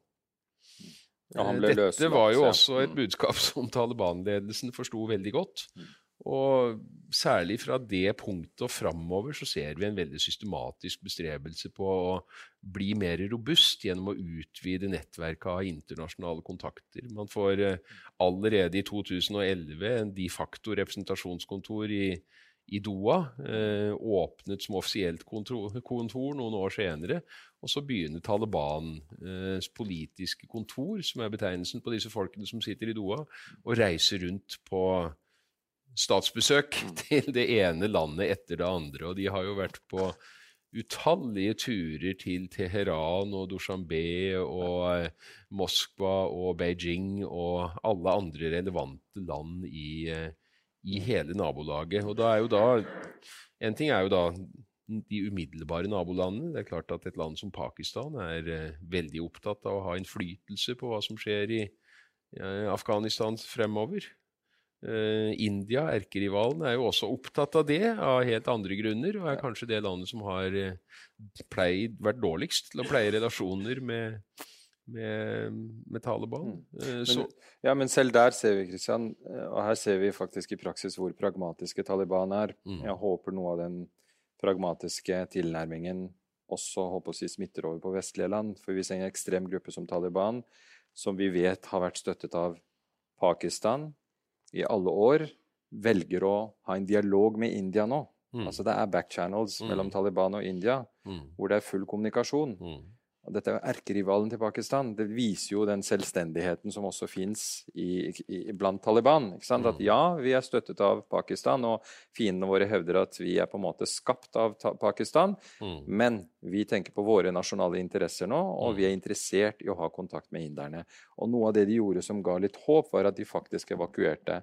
Ja, dette var jo også et mm. budskap som Taliban-ledelsen forsto veldig godt. Mm. Og særlig fra det punktet og framover så ser vi en veldig systematisk bestrebelse på å bli mer robust gjennom å utvide nettverket av internasjonale kontakter. Man får eh, allerede i 2011 en de facto representasjonskontor i, i Doha. Eh, åpnet som offisielt kontor, kontor, noen år senere. Og så begynner Talibans eh, politiske kontor, som er betegnelsen på disse folkene som sitter i Doha, å reise rundt på statsbesøk mm. til det ene landet etter det andre. Og de har jo vært på utallige turer til Teheran og Dushanbe og eh, Moskva og Beijing og alle andre relevante land i, eh, i hele nabolaget. Og da er jo da En ting er jo da de umiddelbare nabolandene. Det er klart at et land som Pakistan er eh, veldig opptatt av å ha innflytelse på hva som skjer i Afghanistan fremover. Uh, India, erkerivalen, er jo også opptatt av det av helt andre grunner, og er kanskje det landet som har pleid, vært dårligst til å pleie relasjoner med, med, med Taliban. Uh, men, ja, men selv der ser vi, Kristian, og her ser vi faktisk i praksis hvor pragmatiske Taliban er. Mm. Jeg håper noe av den pragmatiske tilnærmingen også håper å si, smitter over på vestlige land. For vi ser en ekstrem gruppe som Taliban, som vi vet har vært støttet av Pakistan, i alle år velger å ha en dialog med India nå. Mm. Altså Det er backchannels mm. mellom Taliban og India mm. hvor det er full kommunikasjon. Mm. Dette er erkerivalen til Pakistan. Det viser jo den selvstendigheten som også fins blant Taliban. ikke sant? At mm. ja, vi er støttet av Pakistan, og fiendene våre hevder at vi er på en måte skapt av Pakistan. Mm. Men vi tenker på våre nasjonale interesser nå, og vi er interessert i å ha kontakt med inderne. Og noe av det de gjorde som ga litt håp, var at de faktisk evakuerte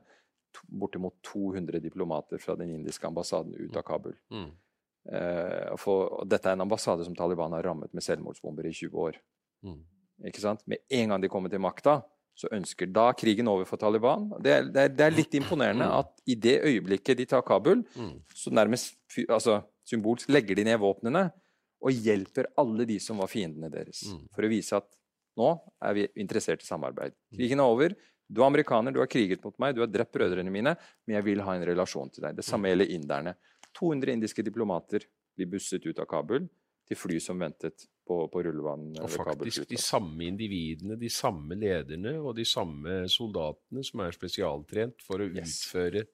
bortimot 200 diplomater fra den indiske ambassaden ut av Kabul. Mm. Uh, for, dette er en ambassade som Taliban har rammet med selvmordsbomber i 20 år. Mm. Ikke sant? Med en gang de kommer til makta, så ønsker da krigen over for Taliban. Det er, det er, det er litt imponerende mm. at i det øyeblikket de tar Kabul, mm. så nærmest altså, symbolsk legger de ned våpnene og hjelper alle de som var fiendene deres. Mm. For å vise at nå er vi interessert i samarbeid. Mm. Krigen er over. Du er amerikaner, du har kriget mot meg, du har drept brødrene mine, men jeg vil ha en relasjon til deg. Det samme gjelder inderne. 200 indiske diplomater blir busset ut av Kabul til fly som ventet på, på rullebanen. Og faktisk de samme individene, de samme lederne og de samme soldatene som er spesialtrent for å yes. utføre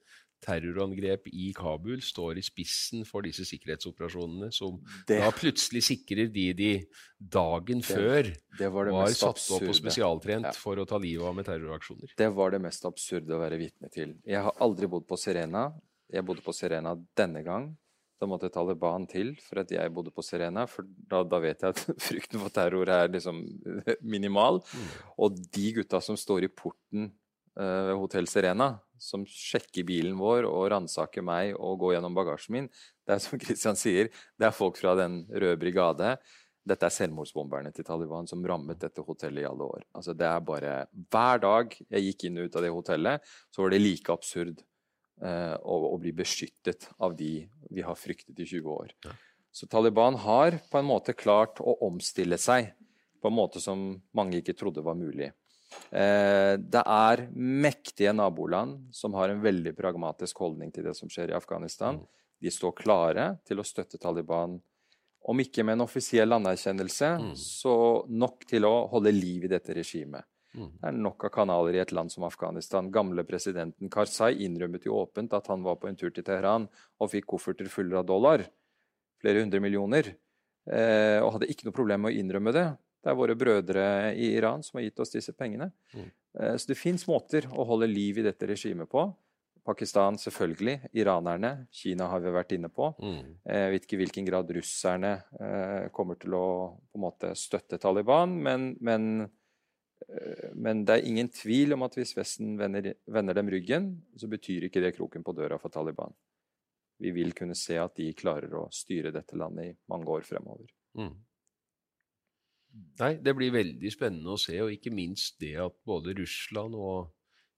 terrorangrep i Kabul, står i spissen for disse sikkerhetsoperasjonene, som det, da plutselig sikrer de de dagen det, før det var, var satt opp og spesialtrent ja. for å ta livet av med terroraksjoner. Det var det mest absurde å være vitne til. Jeg har aldri bodd på Serena. Jeg bodde på Sirena denne gang. Da måtte Taliban til for at jeg bodde på Sirena, for da, da vet jeg at frykten for terror er liksom minimal. Mm. Og de gutta som står i porten ved uh, Hotell Serena, som sjekker bilen vår og ransaker meg og går gjennom bagasjen min, det er som Kristian sier, det er folk fra Den røde brigade. Dette er selvmordsbomberne til Taliban som rammet dette hotellet i alle år. Altså det er bare, Hver dag jeg gikk inn og ut av det hotellet, så var det like absurd eh, å, å, bli beskyttet av de vi har fryktet i 20 år. Ja. Så Taliban har på en måte klart å omstille seg på en måte som mange ikke trodde var mulig. Eh, det er mektige naboland som har en veldig pragmatisk holdning til det som skjer i Afghanistan. Mm. De står klare til å støtte Taliban om ikke med en offisiell anerkjennelse, mm. så nok til å holde liv i dette regimet. Mm. Det er nok av kanaler i et land som Afghanistan. Gamle presidenten Karzai innrømmet jo åpent at han var på en tur til Teheran og fikk kofferter fulle av dollar. Flere hundre millioner. Eh, og hadde ikke noe problem med å innrømme det. Det er våre brødre i Iran som har gitt oss disse pengene. Mm. Eh, så det fins måter å holde liv i dette regimet på. Pakistan, selvfølgelig. Iranerne. Kina har vi vært inne på. Mm. Eh, jeg vet ikke i hvilken grad russerne eh, kommer til å måte støtte Taliban. Men, men, men, det er ingen tvil om at hvis Vesten vender, vender, dem ryggen, så betyr ikke det kroken på døra for Taliban. Vi vil kunne se at de klarer å styre dette landet i mange år fremover. Mm. Nei, det blir veldig spennende å se, og ikke minst det at både Russland og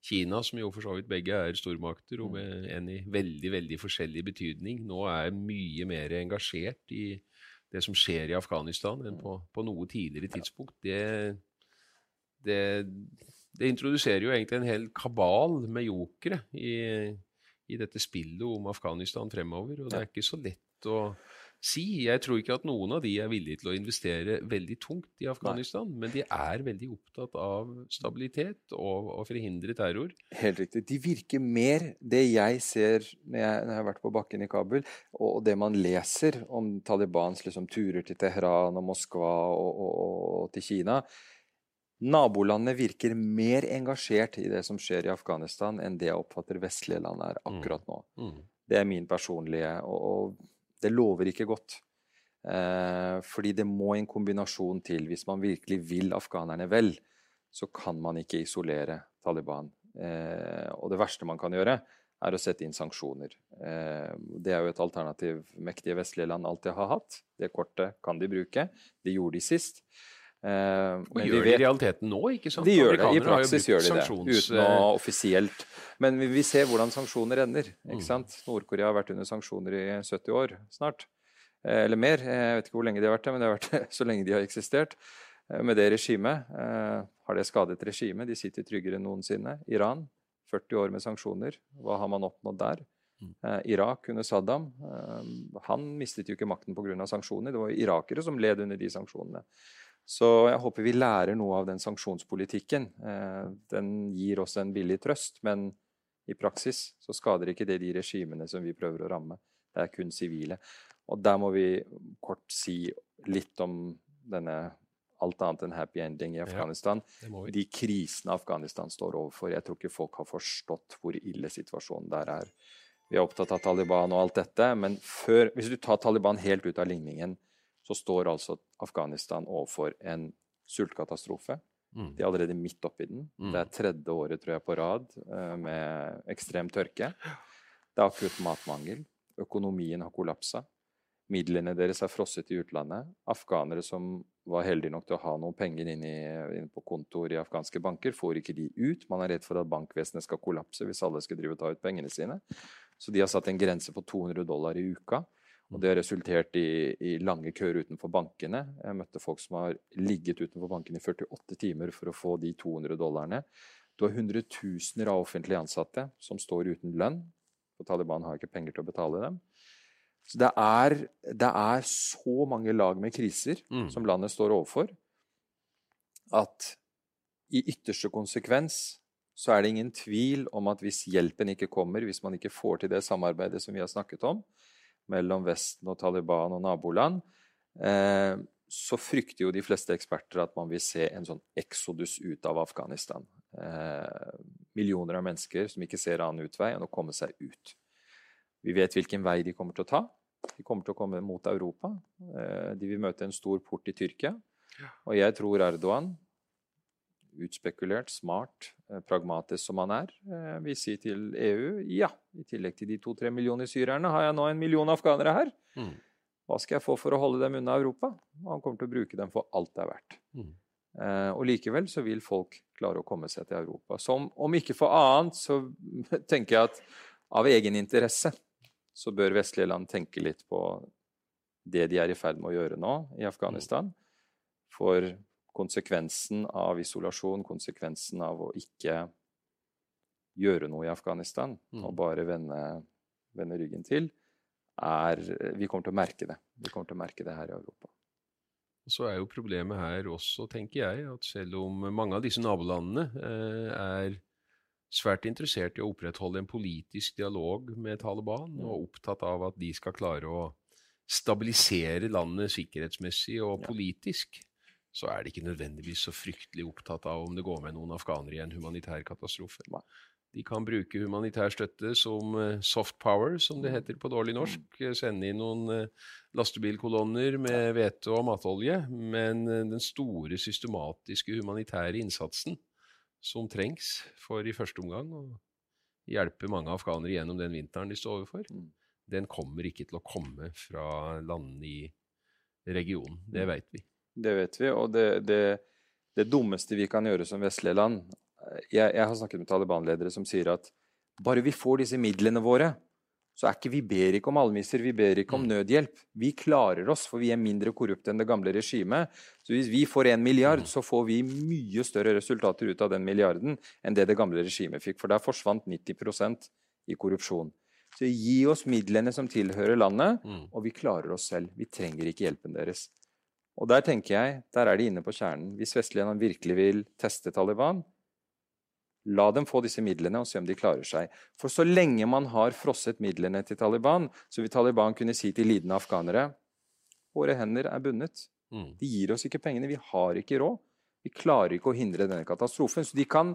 Kina, som jo for så vidt begge er stormakter, og mm. med en i veldig veldig forskjellig betydning, nå er mye mer engasjert i det som skjer i Afghanistan, enn på, på noe tidligere tidspunkt. Det, det, det, introduserer jo egentlig en hel kabal med jokere i, i dette spillet om Afghanistan fremover, og det er ikke så lett å si. Jeg tror ikke at noen av de er villige til å investere veldig tungt i Afghanistan, Nei. men de er veldig opptatt av stabilitet og å forhindre terror. Helt riktig. De virker mer Det jeg ser når jeg, når jeg har vært på bakken i Kabul, og det man leser om Talibans liksom, turer til Teheran og Moskva og, og, og til Kina Nabolandene virker mer engasjert i det som skjer i Afghanistan, enn det jeg oppfatter vestlige land er akkurat nå. Mm. Mm. Det er min personlige og, og det lover ikke godt. Eh, fordi det må en kombinasjon til. Hvis man virkelig vil afghanerne vel, så kan man ikke isolere Taliban. Eh, og det verste man kan gjøre, er å sette inn sanksjoner. Eh, det er jo et alternativ mektige vestlige land alltid har hatt. Det kortet kan de bruke. Det gjorde de sist. Uh, og gjør de i realiteten nå, ikke sant? De gjør det, I praksis gjør de det, uten å offisielt. Men vi, vi, ser hvordan sanksjoner ender. ikke mm. sant? Nord-Korea har vært under sanksjoner i 70 år snart. Uh, eller mer. Jeg vet ikke hvor lenge de har vært det, men det har vært det så lenge de har eksistert. Med det regimet har det skadet regimet. De sitter tryggere enn noensinne. Iran, 40 år med sanksjoner. Hva har man oppnådd der? Mm. Irak under Saddam han mistet jo ikke makten pga. sanksjoner. Det var irakere som led under de sanksjonene. Så jeg håper vi lærer noe av den sanksjonspolitikken. Eh, den gir oss en billig trøst, men i praksis så skader ikke det de regimene som vi prøver å ramme. Det er kun sivile. Og der må vi kort si litt om denne alt annet enn happy ending i Afghanistan. Ja, de krisene Afghanistan står overfor. Jeg tror ikke folk har forstått hvor ille situasjonen der er. Vi er opptatt av Taliban og alt dette, men før, hvis du tar Taliban helt ut av ligningen, så står altså Afghanistan overfor en sultkatastrofe. Mm. De er allerede midt oppi den. Mm. Det er tredje året tror jeg, på rad uh, med ekstrem tørke. Det er akutt matmangel. Økonomien har kollapsa. Midlene deres er frosset i utlandet. Afghanere som var heldige nok til å ha noen penger inne, inn på kontor i afghanske banker, får ikke de ut. Man er redd for at bankvesenet skal kollapse hvis alle skal drive og ta ut pengene sine. Så de har satt en grense på 200 dollar i uka. Og det har resultert i, i, lange køer utenfor bankene. Jeg møtte folk som har ligget utenfor bankene i 48 timer for å få de 200 dollarene. Du har hundretusener av offentlig ansatte som står uten lønn. Og Taliban har ikke penger til å betale dem. Så det er, det er så mange lag med kriser mm. som landet står overfor, at i ytterste konsekvens så er det ingen tvil om at hvis hjelpen ikke kommer, hvis man ikke får til det samarbeidet som vi har snakket om, mellom Vesten og Taliban og naboland, eh, så frykter jo de fleste eksperter at man vil se en sånn eksodus ut av Afghanistan. Eh, millioner av mennesker som ikke ser annen utvei enn å komme seg ut. Vi vet hvilken vei de kommer til å ta. De kommer til å komme mot Europa. Eh, de vil møte en stor port i Tyrkia. Og jeg tror Erdogan utspekulert, smart, eh, pragmatisk som han er, eh, vil si til EU ja, i tillegg til de to-tre millioner syrerne har jeg nå en million afghanere her. Mm. Hva skal jeg få for å holde dem unna Europa? Han kommer til å bruke dem for alt det er verdt. Mm. Eh, og likevel så vil folk klare å komme seg til Europa. Som om ikke for annet, så tenker jeg at av egen interesse så bør vestlige land tenke litt på det de er i ferd med å gjøre nå i Afghanistan. For konsekvensen av isolasjon, konsekvensen av å ikke gjøre noe i Afghanistan mm. og bare vende, vende, ryggen til, er Vi kommer til å merke det. Vi kommer til å merke det her i Europa. Så er jo problemet her også, tenker jeg, at selv om mange av disse nabolandene eh, er svært interessert i å opprettholde en politisk dialog med Taliban, mm. og opptatt av at de skal klare å stabilisere landet sikkerhetsmessig og politisk, så er de ikke nødvendigvis så fryktelig opptatt av om det går med noen afghanere i en humanitær katastrofe. De kan bruke humanitær støtte som eh, soft power, som det mm. heter på dårlig norsk. Mm. Sende inn noen eh, lastebilkolonner med hvete og matolje. Men eh, den store, systematiske humanitære innsatsen som trengs for i første omgang å hjelpe mange afghanere gjennom den vinteren de står overfor, mm. den kommer ikke til å komme fra landene i regionen. Det vet vi. Det vet vi, og det, det, det dummeste vi kan gjøre som vestlige land, jeg, jeg, har snakket med Taliban-ledere som sier at bare vi får disse midlene våre, så er ikke vi ber ikke om almisser, vi ber ikke om mm. nødhjelp. Vi klarer oss, for vi er mindre korrupte enn det gamle regimet. Så hvis vi får en milliard, mm. så får vi mye større resultater ut av den milliarden enn det det gamle regimet fikk. For der forsvant 90% i korrupsjon. Så gi oss midlene som tilhører landet, mm. og vi klarer oss selv. Vi trenger ikke hjelpen deres. Og der tenker jeg, der er de inne på kjernen. Hvis vestlige land virkelig vil teste Taliban, La dem få disse midlene og se om de klarer seg. For så lenge man har frosset midlene til Taliban, så vil Taliban kunne si til lidende afghanere våre hender er bundet. Mm. De gir oss ikke pengene. Vi har ikke råd. Vi klarer ikke å hindre denne katastrofen. Så de kan,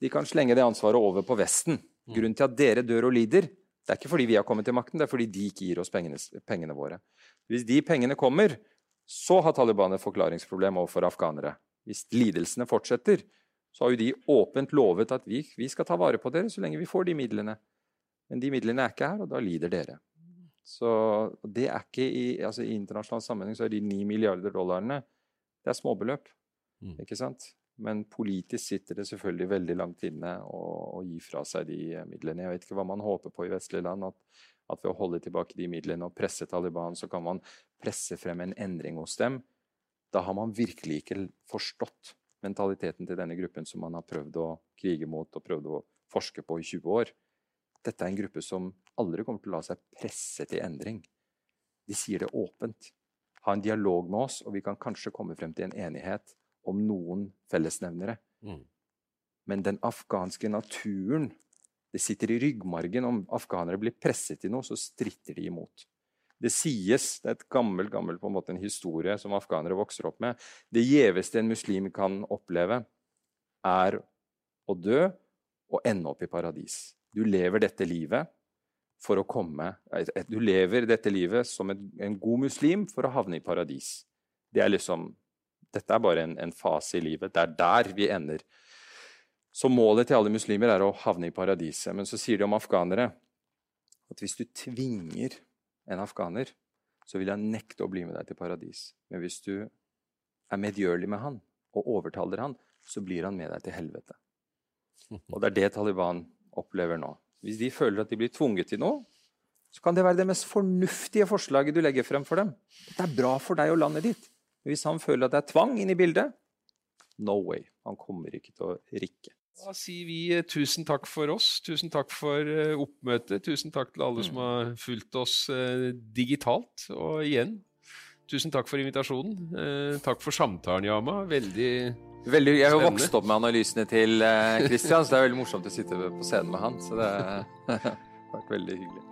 de kan slenge det ansvaret over på Vesten. Mm. Grunnen til at dere dør og lider, det er ikke fordi vi har kommet til makten, det er fordi de ikke gir oss pengene, pengene våre. Hvis de pengene kommer, så har Taliban et forklaringsproblem overfor afghanere. Hvis lidelsene fortsetter, så har jo de åpent lovet at vi, vi, skal ta vare på dere så lenge vi får de midlene. Men de midlene er ikke her, og da lider dere. Så det er ikke i, altså i internasjonal sammenheng så er de ni milliarder dollarene det er småbeløp. Mm. Ikke sant? Men politisk sitter det selvfølgelig veldig langt inne å, gi fra seg de midlene. Jeg vet ikke hva man håper på i vestlige land. At, at ved å holde tilbake de midlene og presse Taliban, så kan man presse frem en endring hos dem. Da har man virkelig ikke forstått mentaliteten til denne gruppen som man har prøvd å krige mot og prøvd å forske på i 20 år. Dette er en gruppe som aldri kommer til å la seg presse til endring. De sier det åpent. Ha en dialog med oss, og vi kan kanskje komme frem til en enighet om noen fellesnevnere. Mm. Men den afghanske naturen Det sitter i ryggmargen. Om afghanere blir presset til noe, så stritter de imot. Det sies, det er et gammel, gammel på en måte en historie som afghanere vokser opp med. Det gjeveste en muslim kan oppleve, er å dø og ende opp i paradis. Du lever dette livet for å komme Du lever dette livet som en, en god muslim for å havne i paradis. Det er liksom Dette er bare en, en fase i livet. Det er der vi ender. Så målet til alle muslimer er å havne i paradiset. Men så sier de om afghanere at hvis du tvinger en afghaner, så vil han nekte å bli med deg til paradis. Men hvis du er medgjørlig med han og overtaler han, så blir han med deg til helvete. Og det er det Taliban opplever nå. Hvis de føler at de blir tvunget til noe, så kan det være det mest fornuftige forslaget du legger frem for dem. Det er bra for deg og landet ditt. Men hvis han føler at det er tvang inne i bildet, no way. Han kommer ikke til å rikke. Da sier vi eh, tusen takk for oss. Tusen takk for eh, oppmøtet. Tusen takk til alle som mm. har fulgt oss eh, digitalt. Og igjen, tusen takk for invitasjonen. Takk for samtalen, Yama. Veldig Veldig, jeg har jo vokst opp med analysene til Christian, så det er veldig morsomt å sitte på scenen med han. Så det har vært veldig hyggelig.